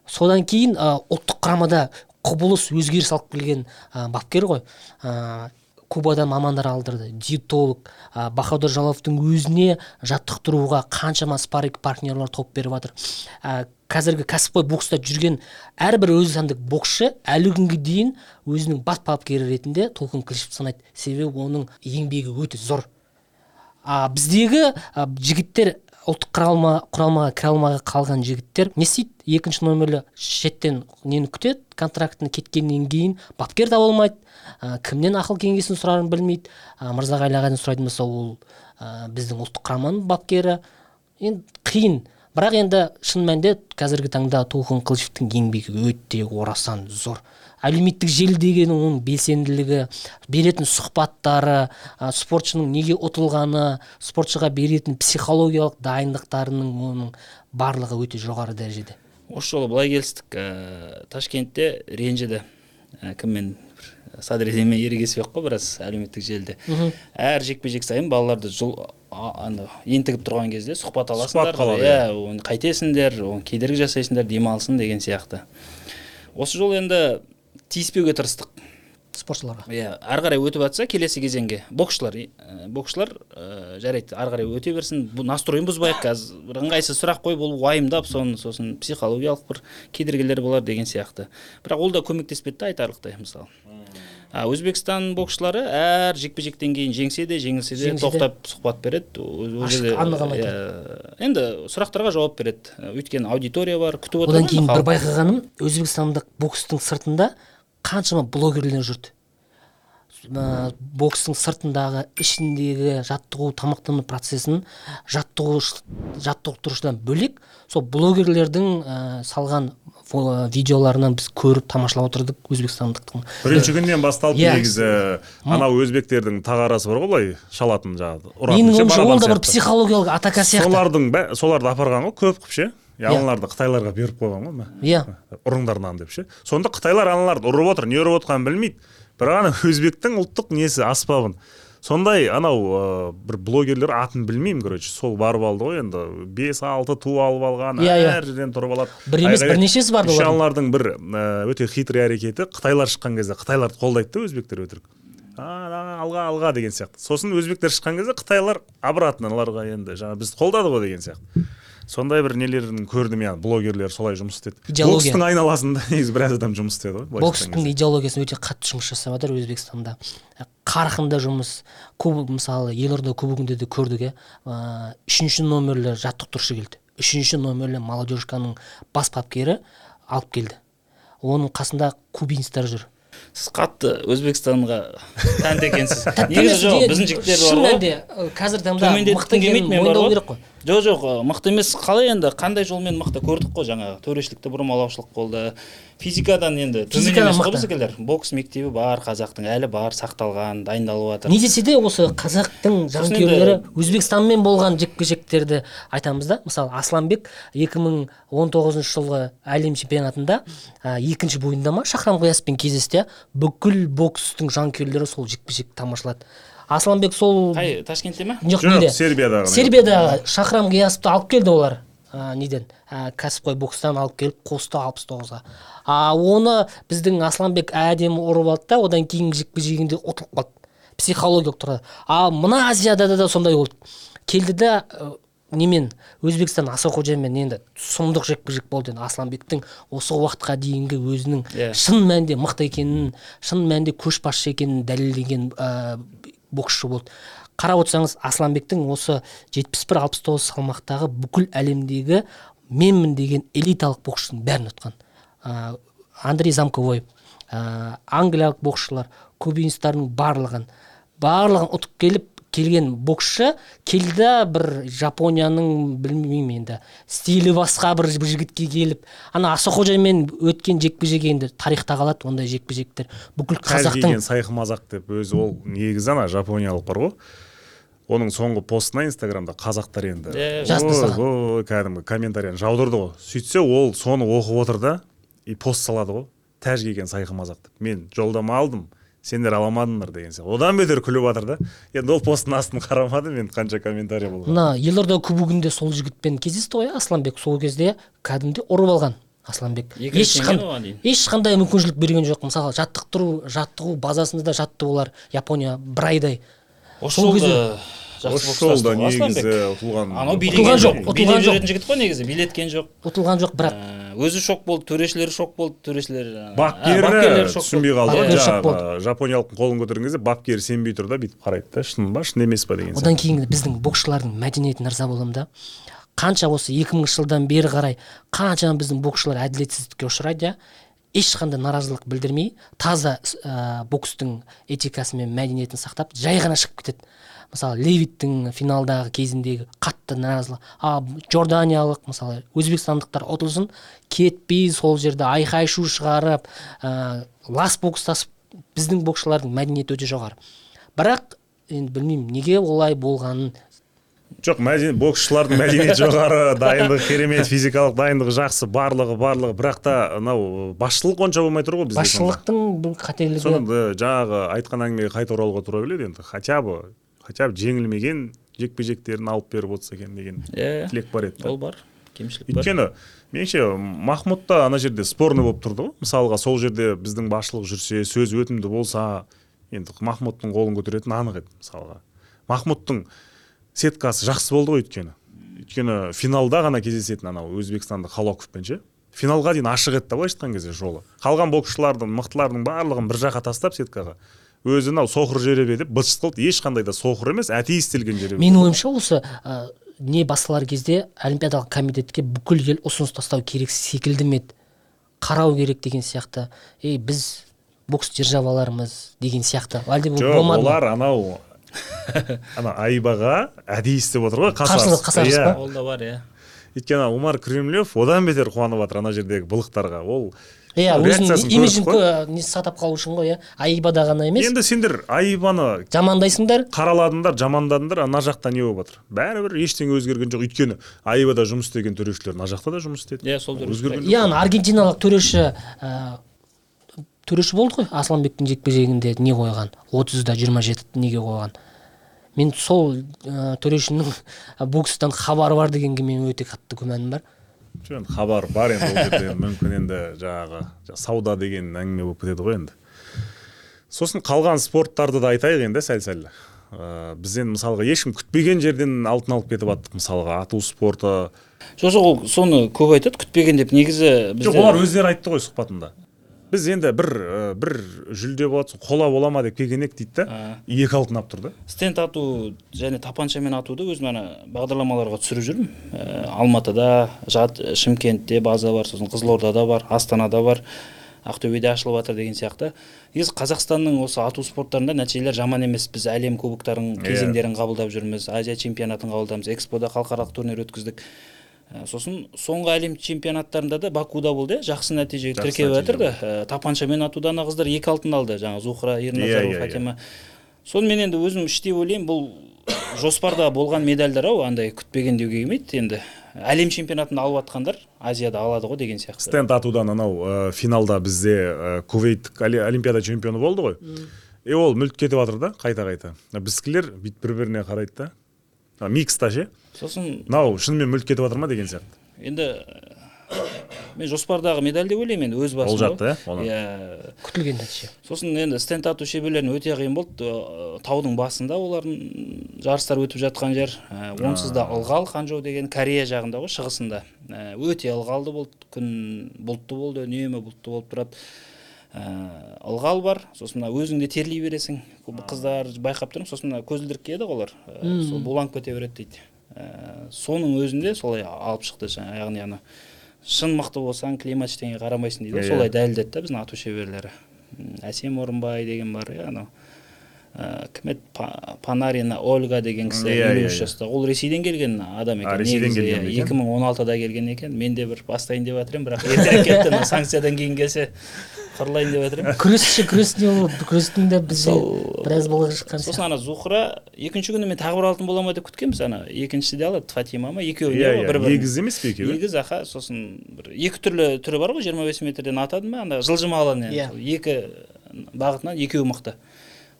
Содан кейін ә, ұлттық құрамада құбылыс өзгеріс алып келген ә, бапкер ғой. Ә, кубадан мамандар алдырды. Диетолог ә, бахадүр жаловтың өзіне жаттықтыруға қаншама спарринг партнерлар топ беріп жатыр. Ә, қазіргі кәсіпқой бокста жүрген әрбір өзіндік боксшы әлі күнге дейін өзінің бас бапкері ретінде толқын қылышевті санайды. Себебі оның еңбегі өте зор. А біздегі а, жігіттер ұлттық құралма құрамаға кіре алмай қалған жігіттер не істейді? Екінші номерлі шеттен нені күтеді? Контрактын кеткеннен кейін бапкер таба алмайды. А, кімнен ақыл кеңесін сұрарын білмейді. А, мырзағали ағадан сұрайтын болса ол а, біздің ұлттық құраманың бапкері. Енді қиын. Бірақ енді шын мәнінде қазіргі таңда толқын қылышевтың еңбегі өте орасан зор. Әлеуметтік желі деген оның белсенділігі беретін сұхбаттары а, спортшының неге ұтылғаны спортшыға беретін психологиялық дайындықтарының оның барлығы өте жоғары дәрежеде. Осы жолы былай келістік. Ә, ташкентте ренжіді. Ә, кіммен? Садриденмен ерегеспей қой біраз әлеуметтік желіде. Әр жекпе жек сайын балаларды жол а- ана ентігіп тұрған кезде сұхбат аласыңдар. қалады, иә. оны қайтесіңдер оны кедергі жасайсыңдар демалсын деген сияқты. Осы жолы енді тиіспеуге тырыстық. Спортшыларға. Иә ары қарай өтіп жатса келесі кезеңге боксшылар ә, боксшылар ә, жарайды ары қарай өте берсін. Бұл настроен бұзбайық қазір. Бір ыңғайсыз сұрақ қойып ол уайымдап соны сосын психологиялық бір кедергілер болар деген сияқты. Бірақ ол да көмектеспеді да айтарлықтай мысалы а өзбекстан боксшылары әр жекпе жектен кейін жеңсе де жеңілсе де тоқтап сұхбат береді. Ол- жерде, иә, енді сұрақтарға жауап береді. Өйткені аудитория бар күтіп отыр одан кейін бір байқағаным өзбекстандық бокстың сыртында қаншама блогерлер жүрді. Ә, бокстың сыртындағы ішіндегі жаттығу тамақтану процесін жаттығу жаттықтырушыдан бөлек сол блогерлердің ә, салған видеоларынан біз көріп тамашалап отырдық өзбекстандықтың. Бірінші күннен басталып Иә. негізі. Анау өзбектердің тағарасы бар ғой былай шалатын жаңағы ұратын менің ойымша ол да бір психологиялық атака сияқты. Солардың соларды апарған ғой көп қылып ше. Иә. аналарды қытайларға беріп қойған ғой иә ұрыңдар мынаны деп ше. Сонда қытайлар аналарды ұрып отыр не ұрып отқанын білмейді. Бірақ ана өзбектің ұлттық несі аспабын. Сондай анау ә, бір блогерлер атын білмеймін короче сол барып алды ғой енді. Бес алты ту алып алған Иә, әр жерден тұрып алады. Бір емес, бірнешесі еще олардың. аналардың бір ә, өте хитрый әрекеті қытайлар шыққан кезде қытайларды қолдайды да өзбектер өтірік. «А, ана, алға алға деген сияқты. Сосын өзбектер шыққан кезде қытайлар обратно аналарға енді жаңа бізді қолдады ғой деген сияқты. Сондай бір нелерін көрдім я блогерлер солай жұмыс істеді. Идеология. бокстың айналасында негізі біраз адам жұмыс істеді ғой бокстың идеологиясын өте қатты жұмыс жасап жатыр өзбекстанда. Қарқынды жұмыс кубок мысалы елорда кубогінде де көрдік иә Ә, үшінші номерлі жаттықтырушы келді. Үшінші номерлі молодежканың бас бапкері алып келді. Оның қасында кубинецтер жүр. Сіз қатты өзбекстанға тәнті екенсіз. Негізі жоқ біздің жігіттер шын бар ғой. мәнінде, ы, қазіргі таңда мықты төмендеткім келмейді екенін мойындау керек қой. Жоқ жоқ мықты емес. Қалай енді? Қандай жолмен мықты? Көрдік қой жаңағы. Төрешілікті бұрмалаушылық болды. Физикадан енді төмен Физикадан емес қой мықты. біздікілер бокс мектебі бар қазақтың әлі бар сақталған дайындалып жатыр. Не десе де осы қазақтың жанкүйерлері өзбекстанмен болған жекпе жектерді айтамыз да. Мысалы асланбек 2019 жылғы әлем чемпионатында ә, екінші бойында ма шахрам қияспен кездесті иә. Бүкіл бокстың жанкүйерлері сол жекпе жекті тамашалады. Асланбек сол қай ташкентте ма? Жоқ жоқ неде? Сербиядағы сербиядағы шахрам қиясовты алып келді олар. Ә, неден? Ә, кәсіпқой бокстан алып келіп қосты алпыс тоғызға. А оны біздің асланбек әдемі ұрып алды да одан кейінгі жекпе жегінде ұтылып қалды. Психологиялық тұрғыда а мына азияда да сондай болды. Келді да ә, немен? Өзбекстан асанқожамен енді сұмдық жекпе жек болды енді асланбектің осы уақытқа дейінгі өзінің Иә. шын мәнінде мықты екенін шын мәнінде көшбасшы екенін дәлелдеген ә, боксшы болды. Қарап отырсаңыз асланбектің осы 71-69 салмақтағы бүкіл әлемдегі менмін деген элиталық боксшының бәрін ұтқан. Ә, андрей замковой ә, англиялық боксшылар кубинецтардың барлығын барлығын ұтып келіп келген боксшы келді да бір жапонияның білмеймін енді стилі басқа бір жігітке келіп ана асақожамен өткен жекпе жек енді тарихта қалады ондай жекпе жектер бүкіл қазақтың сайқымазақ деп өзі ол негізі ана жапониялық бар ғой. Оның соңғы постына инстаграмда қазақтар енді ой, кәдімгі комментарияны жаудырды ғой. Сөйтсе ол соны оқып отыр да и пост салады ғой. Тәж киген сайқымазақ деп. Мен жолдама алдым. Сендер ала алмадыңдар деген сияқты. Одан бетер күліп жатыр да. Енді ол посттың астын қарамадым енді қанша комментарий болған. Мына елорда кубогінде сол жігітпен кездесті ғой асланбек. Сол кезде кәдімгідей ұрып алған асланбек. Екі рет ешқан- жеңген оған дейін. ешқандай мүмкіншілік берген жоқ. Мысалы жаттықтыру жаттығу базасында да жатты олар япония бір айдай осы сол кезде- жақсы негізі ұтылған анау Ұтылған жоқ, ұтылған жоқ. жігіт қой негізі билеткен жоқ. Ұтылған жоқ бірақ өзі шок болды төрешілері шок болды төрешілер бапкері түсінбей болды. қалды. Жаңағы жапониялықтың қолын көтерген кезде бапкері сенбей тұр да бүйтіп қарайды да шын ба шын емес па деген одан кейін біздің боксшылардың мәдениетіне ырза боламын да. Қанша осы 2000 жылдан бері қарай қанша біздің боксшылар әділетсіздікке ұшырайды иә ешқандай наразылық білдірмей таза ә, бокстың этикасы мен мәдениетін сақтап жай ғана шығып кетеді. Мысалы левиттің финалдағы кезіндегі қатты наразылық а жорданиялық мысалы өзбекстандықтар ұтылсын кетпей сол жерде айқай шу шығарып ә, лас бокстасып біздің боксшылардың мәдениеті өте жоғары. Бірақ енді білмеймін неге олай болғанын. Жоқ мәдени боксшылардың мәдениеті жоғары дайындығы керемет физикалық дайындығы жақсы барлығы барлығы. Бірақ та мынау басшылық онша болмай тұр ғой бізде басшылықтың бұл қателігі соны жаңағы айтқан әңгімеге қайта оралуға тура келеді енді хотя бы. Хотя бы жеңілмеген жекпе жектерін алып беріп отырса екен деген иә тілек бар еді ол бар кемшілік бар. Өйткені меніңше махмұт та ана жерде спорный болып тұрды ғой. Мысалға сол жерде біздің басшылық жүрсе сөз өтімді болса енді махмұттың қолын көтеретіні анық еді мысалға. Махмұттың сеткасы жақсы болды ғой өйткені. Өйткені финалда ғана кездесетін анау өзбекстандық халоковпен ше? Финалға дейін ашық еді да былайша айтқан кезде жолы. Қалған боксшылардың мықтылардың барлығын бір жаққа тастап сеткаға. Өзі мынау соқыр жеребе деп быт қылды. Ешқандай да соқыр емес атеистелген жеребе менің ойымша осы ә, не басталар кезде олимпиадалық комитетке бүкіл ел ұсыныс тастау керек секілді ме еді? Қарау керек деген сияқты. Ей біз бокс державалармыз деген сияқты. Әлде бұл жоқ болмады ма? олар анау ана айбаға атеист деп отыр ғой Қарсылық, қасарыс Иә. па? ол да бар иә. Өйткені омар кремлев одан бетер қуанып жатыр ана жердегі былықтарға. Ол иә өзінің имиджін несі сатап қалу үшін ғой иә? Айбада ғана емес. Енді сендер айбаны жамандайсыңдар. қараладыңдар жамандадыңдар ана жақта не болып жатыр? Бәрібір ештеңе өзгерген жоқ. Өйткені айбада жұмыс істеген төрешілер мына жақта да жұмыс істеді. Иә сол өзгерген иә ана аргентиналық төреші ә, төреші болды ғой асланбектің жекпе жегінде не қойған? отызда жиырма жеті неге қойған? Мен сол ә, төрешінің бокстан хабары бар дегенге менің өте қатты күмәнім бар. Жоқ енді хабар бар енді ол жерде. Мүмкін енді жаңағы жа- сауда деген әңгіме болып кетеді ғой енді. Сосын қалған спорттарды да айтайық енді сәл сәл. Ә, біз енді мысалға ешкім күтпеген жерден алтын алып кетіп жаттық мысалға ату спорты. Жоқ жоқ ол соны көп айтады күтпеген деп. Негізі бізде жоқ олар өздері айтты ғой сұхбатында. Біз енді бір ә, бір жүлде болады қола бола ма деп келген едік дейді да. Екі алтын алып тұр да. Стенд ату және тапаншамен атуды өзім ана бағдарламаларға түсіріп жүрмін. Ә, алматыда жат шымкентте база бар сосын қызылордада бар астанада бар ақтөбеде ашылып жатыр деген сияқты. Негізі қазақстанның осы ату спорттарында нәтижелер жаман емес. Біз әлем кубоктарын Иә. кезеңдерін қабылдап жүрміз азия чемпионатын қабылдамыз экспода халықаралық турнир өткіздік. Сосын соңғы әлем чемпионаттарында да бакуда болды иә? Жақсы нәтиже тіркеп жатыр да. Ә, тапаншамен атуда ана қыздар екі алтын алды. Жаңағы зухра Иә, ерназарова иә, иә. фатима сонымен енді өзім іштей ойлаймын бұл жоспарда болған медальдар ау андай күтпеген деуге келмейді енді. Әлем чемпионатын алып жатқандар азияда алады ғой деген сияқты. Стенд атудан анау ә, финалда бізде ә, олимпиада чемпионы болды ғой. И ол мүлт кетіп жатыр да қайта қайта біздікілер бүйтіп бір біріне қарайды да. Микста ше сосын мынау шынымен мүлт кетіп жатыр ма деген сияқты. енді мен жоспардағы медаль деп ойлаймын енді өз басым ол жатты ғой. иә? Иә. Күтілген нәтиже. Сосын енді стенд ату шеберлеріне өте қиын болды. Таудың басында олардың жарыстар өтіп жатқан жер Ә, онсыз да ылғал ханчжоу деген корея жағында ғой шығысында. Ә, өте ылғалды болды күн бұлтты болды үнемі бұлтты болып тұрады. Ылғал бар сосын мына өзің де терлей бересің. Қыздар байқап тұрмын сосын мына көзілдірік киеді ғой олар. Ә, сол буланып кете береді дейді. Ә, соның өзінде солай алып шықты яғни ана шын мықты болсаң климат ештеңеге қарамайсың дейді ғой Иә. солай дәлелдеді да біздің ату шеберлері. Әсем орынбай деген бар иә анау. Ә, кім еді Па- панарина ольга деген кісі Иә, елу иә, үш иә. жаста. Ол ресейден келген адам екен ресейден келген иә, екі мың он алтыда келген екен. Мен де бір бастайын деп жатыр едім бірақ ертерек кетті санкциядан кейін келсе. Қырылайын деп жатыр едім күресші күрес не болды күрестің де бізде біраз былығы шыққан сосын ана зухра екінші күні мен тағы бір алтын бола ма деп күткенбіз ана екіншісі де алады фатима ма? Екеуі иә иә бір бірін егіз емес пе екеуі? Егіз аха сосын бір екі түрлі түрі бар ғой жиырма бес метрден атады ма? Анда жылжымалы не Иә. екі бағытынан екеуі мықты.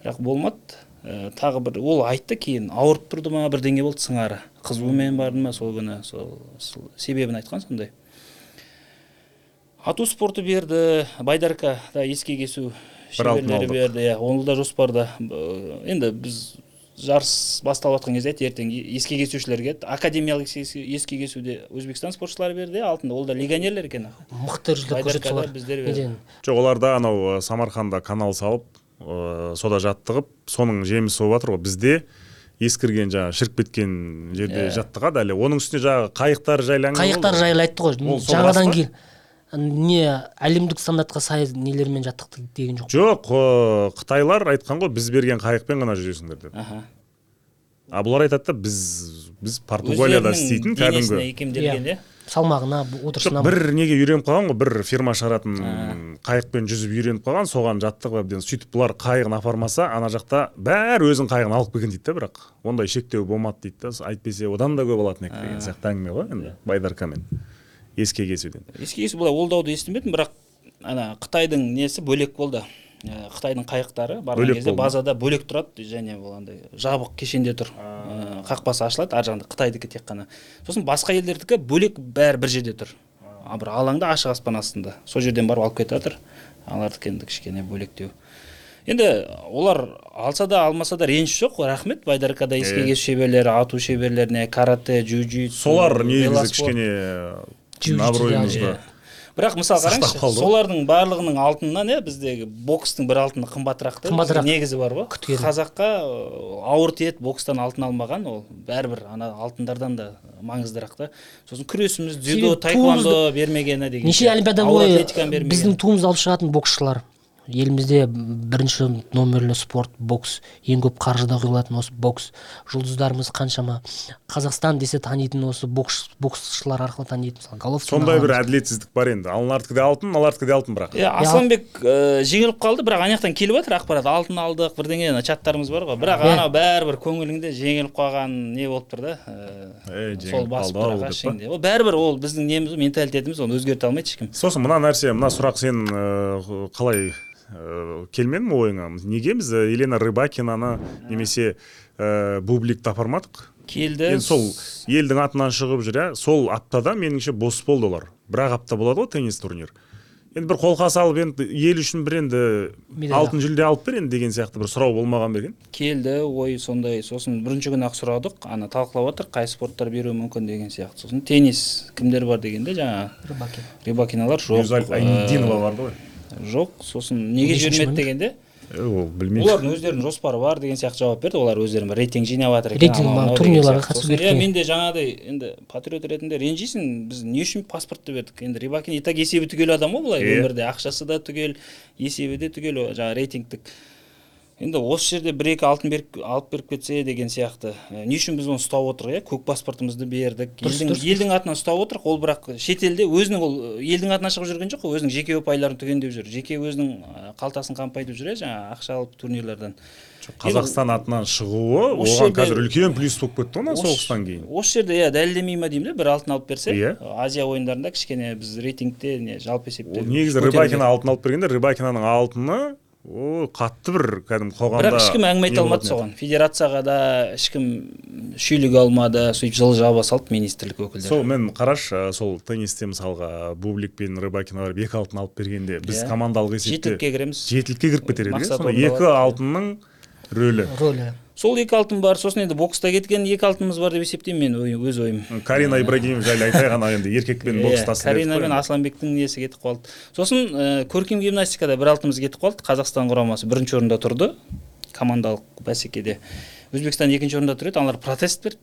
Бірақ болмады. Ә, тағы бір ол айтты кейін ауырып тұрды ма? Бірдеңе болды сыңары. Қызуымен барды ма сол күні? Сол, сол себебін айтқан сондай. Ату спорты берді байдарка да ескек есу Бір алтын шеберлері берді иә ол да жоспарда енді біз жарыс басталып жатқан кезде айтты ертең ескек есушілерге академиялық ескек ескек есуде өзбекстан спортшылары берді иә алтынды. Ол да легионерлер екен мықты байдаркада солар жоқ оларда анау самарқанда канал салып ә, сода жаттығып соның жемісі болып жатыр ғой. Бізде ескірген жаңағы шіріп кеткен жерде Иә. жаттығады әлі. Оның үстіне жаңағы қайықтар жайлы әңгіме қайықтар жайлы айтты ғой. Жаңадан кейін не әлемдік стандартқа сай нелермен жаттықты деген жоқ. Жоқ қытайлар айтқан ғой біз берген қайықпен ғана жүресіңдер деп. Аха. А бұлар айтады да біз біз португалияда істейтін кәдімгі икемделген иә. салмағына отырысына бір неге үйреніп қалған ғой бір фирма шығаратын қайықпен жүзіп үйреніп қалған соған жаттығып әбден сөйтіп бұлар қайығын апармаса ана жақта бәрі өзінің қайығын алып келген дейді да бірақ. Ондай шектеу болмады дейді да әйтпесе одан да көп алатын еді деген сияқты әңгіме ғой енді байдаркамен. Ескек есуден еске есу былай ол дауды естімедім бірақ ана қытайдың несі бөлек болды. Ә, қытайдың қайықтары барған Бөлек кезде базада бөлек тұрады және ол андай жабық кешенде тұр. Ә, қақпасы ашылады ар жағында қытайдікі тек қана. Сосын басқа елдердікі бөлек бәрі бір жерде тұр. А бір алаңда ашық аспан астында. Сол жерден барып алып кетіп жатыр алардікі енді кішкене бөлектеу. Енді олар алса да алмаса да реніш жоқ рахмет. Байдаркада ескек Иә. есу шеберлері ату шеберлеріне карате джиу солар негізі кішкене абыройымызды бірақ мысалы қараңызшы солардың барлығының алтынынан иә біздегі бокстың бір алтыны қымбатырақ та Қымбатырақ. негізі бар ғой. Күткен. қазаққа ауыр тиеді бокстан алтын алмаған ол бәрібір ана алтындардан да маңыздырақ та. Сосын күресіміз дзюдо таэквондо бермегені деген неше олимпиада бойы біздің туымызды алып шығатын боксшылар. Елімізде бірінші номерлі спорт бокс ең көп қаржыда құйылатын осы бокс. Жұлдыздарымыз қаншама. Қазақстан десе танитын осы бокс боксшылар арқылы танитын мысалы головкин сондай бір әділетсіздік бар енді. Аналардікі де алтын мыналардікі де алтын бірақ. Иә асланбек ә, жеңіліп қалды бірақ ана жақтан келіп жатыр ақпарат. Алтын алдық бірдеңе ана чаттарымыз бар ғой. Бірақ Иә. ана бәрібір көңіліңде жеңіліп қалған не болып тұр да? Жеңіліп сол басып әшейінде. Ол бәрібір ол біздің неміз ғой, менталитетіміз оны өзгерте алмайды ешкім. Сосын мына нәрсе мына сұрақ сен ә, қалай ә, келмеді ме ойыңа? Неге біз ә, елена рыбакинаны немесе ә, бубликті апармадық келді. Енді сол елдің атынан шығып жүр иә сол аптада меніңше бос болды олар. Бір ақ апта болады ғой теннис турнир. Енді бір қолқа салып енді ел үшін бір енді алтын жүлде алып бер енді деген сияқты бір сұрау болмаған ба екен? Келді ой сондай сосын бірінші күні ақ сұрадық. Ана талқылап жатыр қай спорттар беруі мүмкін деген сияқты. Сосын теннис кімдер бар дегенде жаңағы Рыбакин. рибакиналар жоқ. Ә, айнидинова барды ғой. Жоқ сосын неге жібермеді дегенде? Ол білмеймін олардың өздерінің жоспары бар деген сияқты жауап берді. Олар өздері бір рейтинг жинап жатыр екен Рейтинг турнирларға қатысу керек иә мен де жаңағыдай енді патриот ретінде ренжисің біз не үшін паспортты бердік енді рибакин и так есебі түгел адам ғой былай өмірде ақшасы да түгел есебі де түгел жаңағы рейтингтік. Енді осы жерде бір екі алтын беріп алып беріп кетсе деген сияқты. Ә, не үшін біз оны ұстап отырық иә? Көк паспортымызды бердік. Дұрыс, елдің, дұрыс, елдің атынан ұстап отырық. Ол бірақ шетелде өзінің ол ы, елдің атынан шығып жүрген жоқ қой өзінің жеке ұпайларын түгендеп жүр жеке өзінің ы, қалтасын қампайтып жүр иә жаңағы ақша алып турнирлерден. Қазақстан атынан шығуы оған қазір үлкен плюс болып кетті ғой мына соғыстан кейін. осы жерде иә дәлелдемей ма деймін да бір алтын алып берсе. Иә. азия ойындарында кішкене біз рейтингте не жалпы есепте негізі рыбакина алтын алып бергенде рыбакинаның алтыны о қатты бір кәдімгі қоғамда бірақ ешкім әңгіме айта алмады соған. Федерацияға да ешкім шүйлік алмады сөйтіп жылы жаба салды министрлік өкілдері. Сол мен қарашы сол теннисте мысалға бублик пен рыбакина барып екі алтын алып бергенде біз Иә. командалық есепте жетілікке кіреміз. жетілікке кіріп кетер едік екі алтынның рөлі. Рөлі. Сол екі алтын бар сосын енді бокста кеткен екі алтынымыз бар деп есептеймін мен ой- өз ойым. Карина ибрагимов жайлы айтайық ана енді еркекпен бокстасты карина мен асланбектің несі кетіп қалды. Сосын ә, көркем гимнастикада бір алтынымыз кетіп қалды қазақстан құрамасы бірінші орында тұрды командалық бәсекеде. Өзбекстан екінші орында тұр еді аналар протест берді.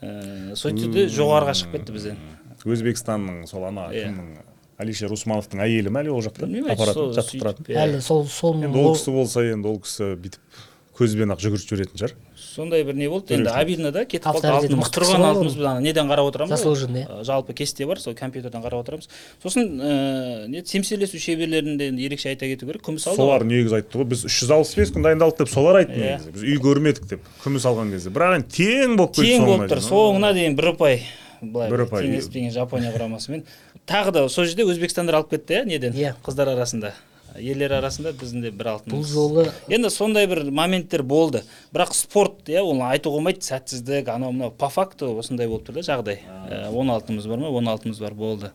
Ә, сөйтті де жоғарыға шығып кетті бізден өзбекстанның сол ана кімнің алишер усмановтың әйелі ма әлі ол жақта? Білмеймін аппарат жаттықтырады. әлі сол сол енді ол кісі болса енді ол кісі бүйтіп көзбен ақ жүгіріп жіберетін шығар. Сондай бір не болды. Енді обидно да кетіп қалды. Алтынымыз тұрған кісі ғой алтынымыз біз ана неден қарап отырамыз. Заслуженный, Ә, жалпы кесте бар сол компьютерден қарап отырамыз. Сосын ә, не семсерлесу шеберлерін де енді ерекше айта кету керек. Күміс алды солар негізі айтты ғой. Біз үш жүз алпыс бес күн дайындалдық деп солар айтты Иә. негізі. Біз үй көрмедік деп күміс алған кезде. Бірақ енді тең болып кетті тең болып тұр. дейін. соңына дейін бір ұпай. Былай Бір ұпай. теңеспеген жапония құрамасымен. Тағы да сол жерде өзбекстандар алып кетті иә неден? Иә. қыздар арасында. Ерлер арасында біздің де бір алтын бұл жолы енді сондай бір моменттер болды. Бірақ спорт иә оны айтуға болмайды сәтсіздік анау мынау. По факту осындай болып тұр да жағдай. Ә, он алтымыз бар ма? он алтымыз бар болды.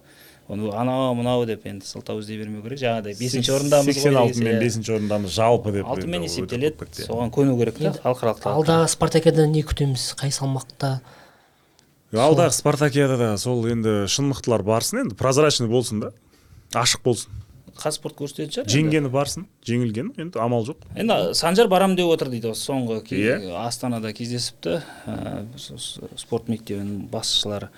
Оны анау мынау деп енді сылтау іздей бермеу керек. Жаңағыдай бесінші орындамыз сексен алтымен сияқты. бесінші орындамыз жалпы деп алтынмен есептеледі. кетті. соған көну керек та халықаралық алдағы спартакиададан не күтеміз? Қай салмақта? Алдағы спартакиадада сол енді шын мықтылар барсын. Енді прозрачный болсын да. Ашық болсын. Қазспорт көрсететін шығар жеңгені барсын жеңілгені енді амал жоқ. Енді санжар барам деп отыр дейді осы соңғы Иә. астанада кездесіпті. Ә, спорт мектебінің басшылары.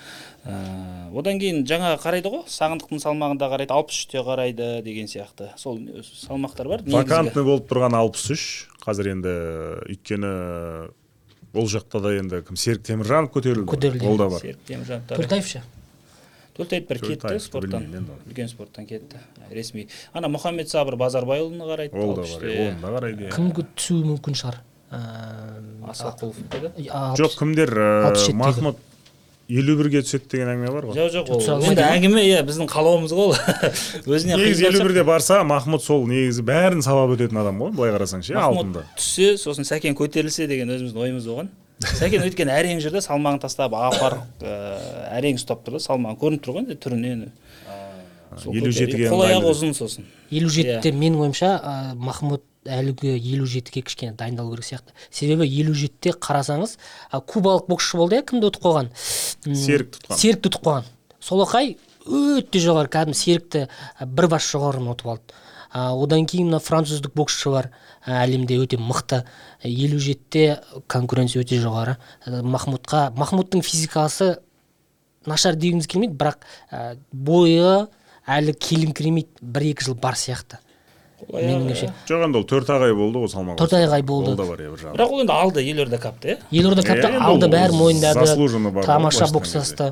Ә, одан кейін жаңа қарайды ғой сағындықтың салмағында қарайды алпыс үште қарайды деген сияқты. Сол салмақтар бар вакантный болып тұрған алпыс үш. Қазір енді өйткені ол жақта да енді кім серік теміржанов көтерілді ғой. Көтерілді. ол да бар. Серік теміржановтар төлтаев бір кетті спорттан. үлкен спорттан кетті. Ресми. Ана мұхаммед сабыр базарбайұлына қарайды. Ол да үште. оны да қарайды иә. кім түсуі мүмкін шығар? Ә, асылқұлов деді а- жоқ кімдер ә, махмұд елу бірге түседі деген әңгіме бар ғой. Жоқ жоқ ол енді әңгіме иә біздің қалауымыз ғой ол. Өзіне негізі елу бірде барса махмұт сол негізі бәрін сабап өтетін адам ғой былай қарасаң ше алтында түссе сосын сәкен көтерілсе деген өзіміздің ойымыз болған сәкен өйткені әрең жүрді салмағын тастап апарып ә, әрең ұстап тұр да салмағы көрініп тұр ғой енді. Түрінен елу жетіге қол аяғы ұзын сосын. Елу жетіде Иә. менің ойымша ә, махмұт әлігі елу жетіге кішкене дайындалу керек сияқты. Себебі елу жетіде қарасаңыз кубалық боксшы болды иә кімді ұтып қойған? М, Серік тұтқан. серікті ұтып қойған. Солақай өте жоғары кәдімгі серікті ә, бір бас жоғарыны ұтып алды. А, одан кейін мына француздық боксшы бар. ә, әлемде өте мықты. Елу жетіде конкуренция өте жоғары. Ә, махмұтқа махмұттың физикасы нашар дегіміз келмейді бірақ ә, бойы әлі келіңкіремейді бір екі жыл бар сияқты. Қол аяғы, менің ойымша. Жоқ енді ол төрт ақ ай болды ғой салмақ Төрт ақ ай болды. ол да бар иә бір жағынан бірақ ол енді алды елорда капты иә? Елорда капта енді алды бәрі мойындады заслуженно бар ғой, тамаша бокстасты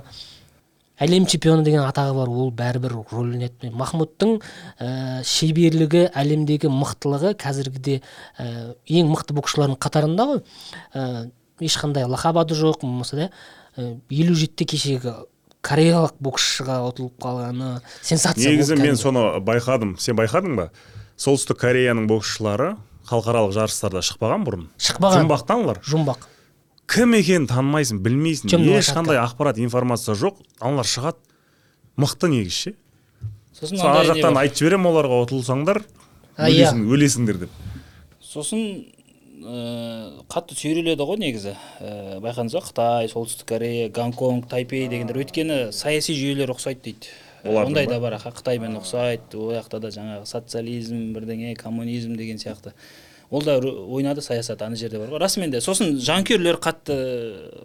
әлем чемпионы деген атағы бар. Ол бәрібір рөл ойнайды махмұттың ә, шеберлігі әлемдегі мықтылығы қазіргіде ә, ең мықты боксшылардың қатарында ғой. Ә, ешқандай лақап аты жоқ болмаса да ә, елу жетіде кешегі кореялық боксшыға ұтылып қалғаны сенсация негізі мен соны байқадым. Сен байқадың ба? Солтүстік кореяның боксшылары халықаралық жарыстарда шықпаған бұрын. Шықпаған. Жұмбақтан олар жұмбақ. Кім екенін танымайсың білмейсің. Ешқандай ақпарат информация жоқ. Аналар шығады мықты негізі ше сосын ар жақтан айтып жіберемін оларға ұтылсаңдар иә. өлесің өлесіңдер деп. Сосын ә, қатты сүйреледі ғой негізі. Ә, байқадыңыз ба? Қытай солтүстік корея гонконг тайпей дегендер. Өйткені саяси жүйелер ұқсайды дейді. Олардың ондай ба? да бар қытаймен ұқсайды. Ол жақта да жаңағы социализм бірдеңе коммунизм деген сияқты. Ол да ойнады саясат ана жерде бар ғой. Расымен де сосын жанкүйерлер қатты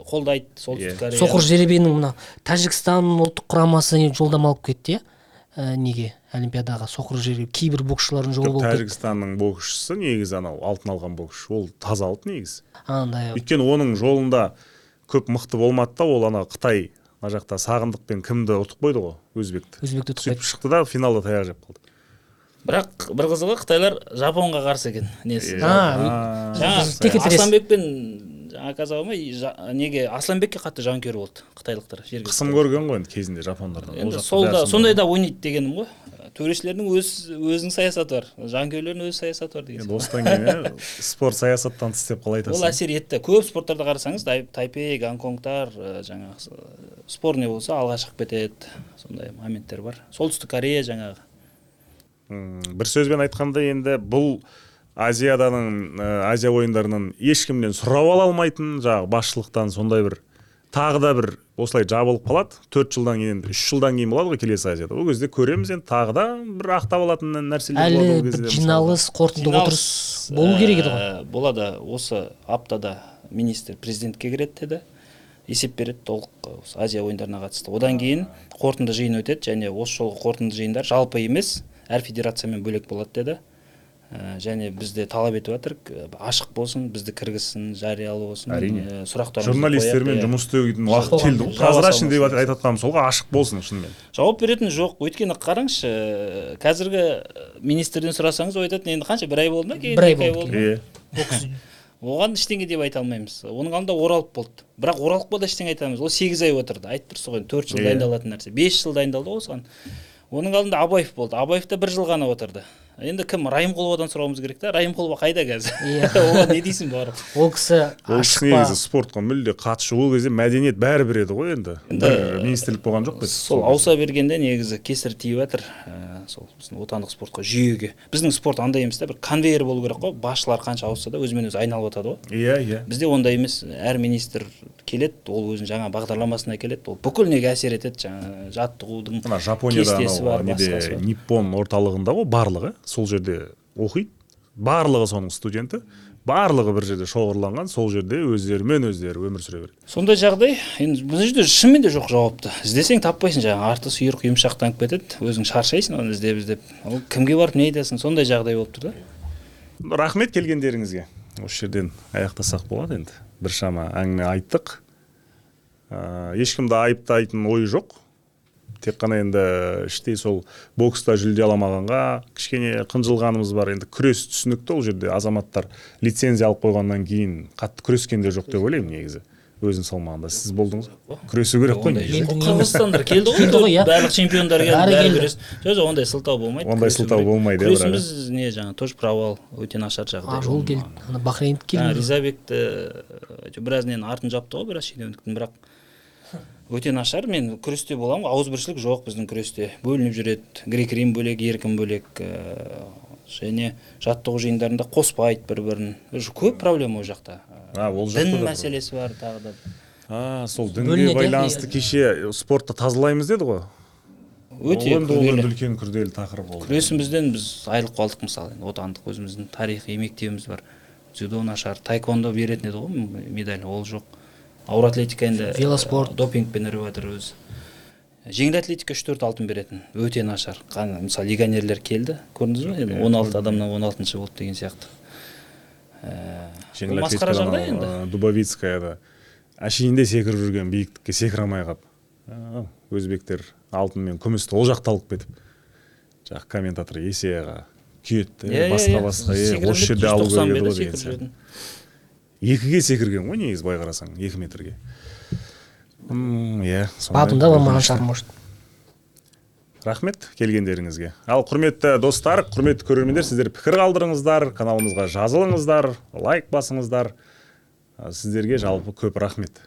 қолдайды солтүстік Иә. корея соқыр жеребенің мына тәжікстан ұлттық құрамасы жолдама алып кетті иә? Ә, неге? Олимпиадаға соқыр жеребе кейбір боксшылардың жолы болып тәжікстанның боксшысы негізі анау алтын алған боксшы. Ол таза алтын негізі. Андай өйткені оның жолында көп мықты болмады да ол ана қытай мына жақта сағындықпен кімді ұтып қойды ғой өзбекті. Өзбекті ұтып сөйтіп шықты да финалда таяқ жеп қалды. Бірақ бір қызығы қытайлар жапонға қарсы екен несі? Асланбек пен казақ ма неге асланбекке қатты жанкүйер болды қытайлықтар қысым көрген ғой енді кезінде жапондардан. Ол енді сол да сондай да ойнайды дегенім ғой. Төрешілердің өз өзінің саясаты бар жанкүйерлердің өз саясаты бар деген енді осыдан кейін иә, спорт саясаттан тыс деп қалай ол айтасың? әсер етті. Көп спорттарда қарасаңыз тай- тайпей гонконгтар ә, жаңағы ә, спорный болса алға шығып кетеді сондай моменттер бар. Солтүстік корея жаңағы. Бір сөзбен айтқанда енді бұл азияданың ә, азия ойындарынан ешкімнен сұрап ала алмайтын жаңағы басшылықтан сондай бір тағы да бір осылай жабылып қалады. Төрт жылдан кейін енді үш жылдан кейін болады ғой келесі азияда. Ол кезде көреміз енді тағы да бір ақтап алатын нәрселер әлі болады ол бір кезде жиналыс қорытынды отырыс болу керек еді ғой. болады. Осы аптада министр президентке кіреді деді. Есеп береді толық осы азия ойындарына қатысты. Одан кейін қорытынды жиын өтеді және осы жолғы қорытынды жиындар жалпы емес әр федерациямен бөлек болады деді. Ә, және бізде талап етіп жатырық ә, ашық болсын бізді кіргізсін жариялы болсын Әрине. ә, сұрақтарымызды журналистермен қояйық, иә. жұмыс істеудің уақыт келді ғой. Прозрачный деп айтып жатқаным сол ғой ашық болсын шынымен. Жауап беретін жоқ. Өйткені қараңызшы қазіргі министрден сұрасаңыз ол айтады енді қанша бір ай болды ма? Кейін Бір ай болды, иә оған ештеңе деп айта алмаймыз. Оның алдында оралып болды. Бірақ оралыққа да ештеңе айта алмаймыз. Ол сегіз ай отырды. Айтып тұрсыз ғой төрт жыл дайындалатын нәрсе. Бес жыл дайындалды ғой осыған. Оның алдында абаев болды. Абаев та бір жыл ғана отырды. Енді кім райымқұловадан сұрауымыз керек та? Райымқұлова қайда қазір? Иә. оған не дейсің барып ол кісі ол кісі негізі спортқа мүлде қатысы жоқ ол кезде мәдениет бәрібір еді ғой енді. Министрлік болған жоқ па сол ауыса бергенде негізі кесір тиіп жатыр ә, сол біздің отандық спортқа жүйеге. Біздің спорт андай емес та бір конвейер болу керек қой. Басшылар қанша ауысса да өзімен өзі айналып жатады ғой. Иә иә. Бізде ондай емес. Әр министр келеді ол өзінің жаңа бағдарламасына келеді ол бүкіл неге әсер етеді? Жаңа жаттығудың мына жапонияда анау неде ниппон орталығында ғой барлығы. Сол жерде оқиды. Барлығы соның студенті барлығы бір жерде шоғырланған сол жерде өздерімен өздері өмір сүре береді. Сондай жағдай енді бұл жерде шынымен де жоқ жауапты. Іздесең таппайсың жаңағы арты сүйрық ұйымшақтанып кетеді өзің шаршайсың оны іздеп іздеп. Ол кімге барып не айтасың сондай жағдай болып тұр да. Рахмет келгендеріңізге. Осы жерден аяқтасақ болады енді. Біршама әңгіме айттық. Ә, ешкімді айыптайтын ой жоқ. Тек қана енді іштей сол бокста жүлде аламағанға кішкене қынжылғанымыз бар. Енді күрес түсінікті ол жерде. Азаматтар лицензия алып қойғаннан кейін қатты күрескен де жоқ деп ойлаймын негізі. Өзінің салмағында. Сіз болдыңыз? Ғой күресу керек қой негізі. қырғызстандар келді ғой. Келді ғой, иә. барлық чемпиондар келді Бәрі күрес. Жоқ жоқ ондай сылтау болмайды. Ондай сылтау болмайды, иә, бірақ, күресіміз не жаңағы тоже провал өте нашар жағдай а жол келді. Ана жаңағы келді. Ризабекті ә, біраз нені артын жапты ғой біраз шенеуніктің. Бірақ өте нашар. Мен күресте боламын. Ғой ауызбіршілік жоқ біздің күресте. Бөлініп жүреді. Грек рим бөлек еркін бөлек ә, және жаттығу жиындарында қоспайды бір бірін көп проблема ол жақта. А ол дін мәселесі бар тағы да. А сол Бөлінеді, дінге байланысты кеше спортты тазалаймыз деді ғой. Өте ол енді үлкен күрделі тақырып ол. Күресімізден біз айырылып қалдық мысалы. Енді отандық өзіміздің тарихи мектебіміз бар. Дзюдо нашар таэквондо беретін еді ғой медаль. Ол жоқ. Ауыр атлетика енді Велоспорт. ә, допингпен үріп жатыр өзі жеңіл атлетика үш төрт алтын беретін. Өте нашар. Мысалы легионерлер келді көрдіңіз ба? Енді он алты адамнан он алтыншы болды деген сияқты. Ә, жеңіл масқара жағдай енді. ә, дубовицкаяда. Әшейінде секіріп жүрген биіктікке секіре алмай қалып. Өзбектер алтын мен күмісті ол жақта алып кетіп. Жақ комментатор есеға күйеді Иә, иә, басқа иә. басқа осы жерде алу 190 керек еді ғой деген сияқты. Екіге секірген ғой негізі былай қарасаң екі метрге. Иә бабында болмаған шығар может? Рахмет келгендеріңізге. Ал құрметті достар құрметті көрермендер сіздер пікір қалдырыңыздар каналымызға жазылыңыздар лайк басыңыздар. Сіздерге жалпы көп рахмет.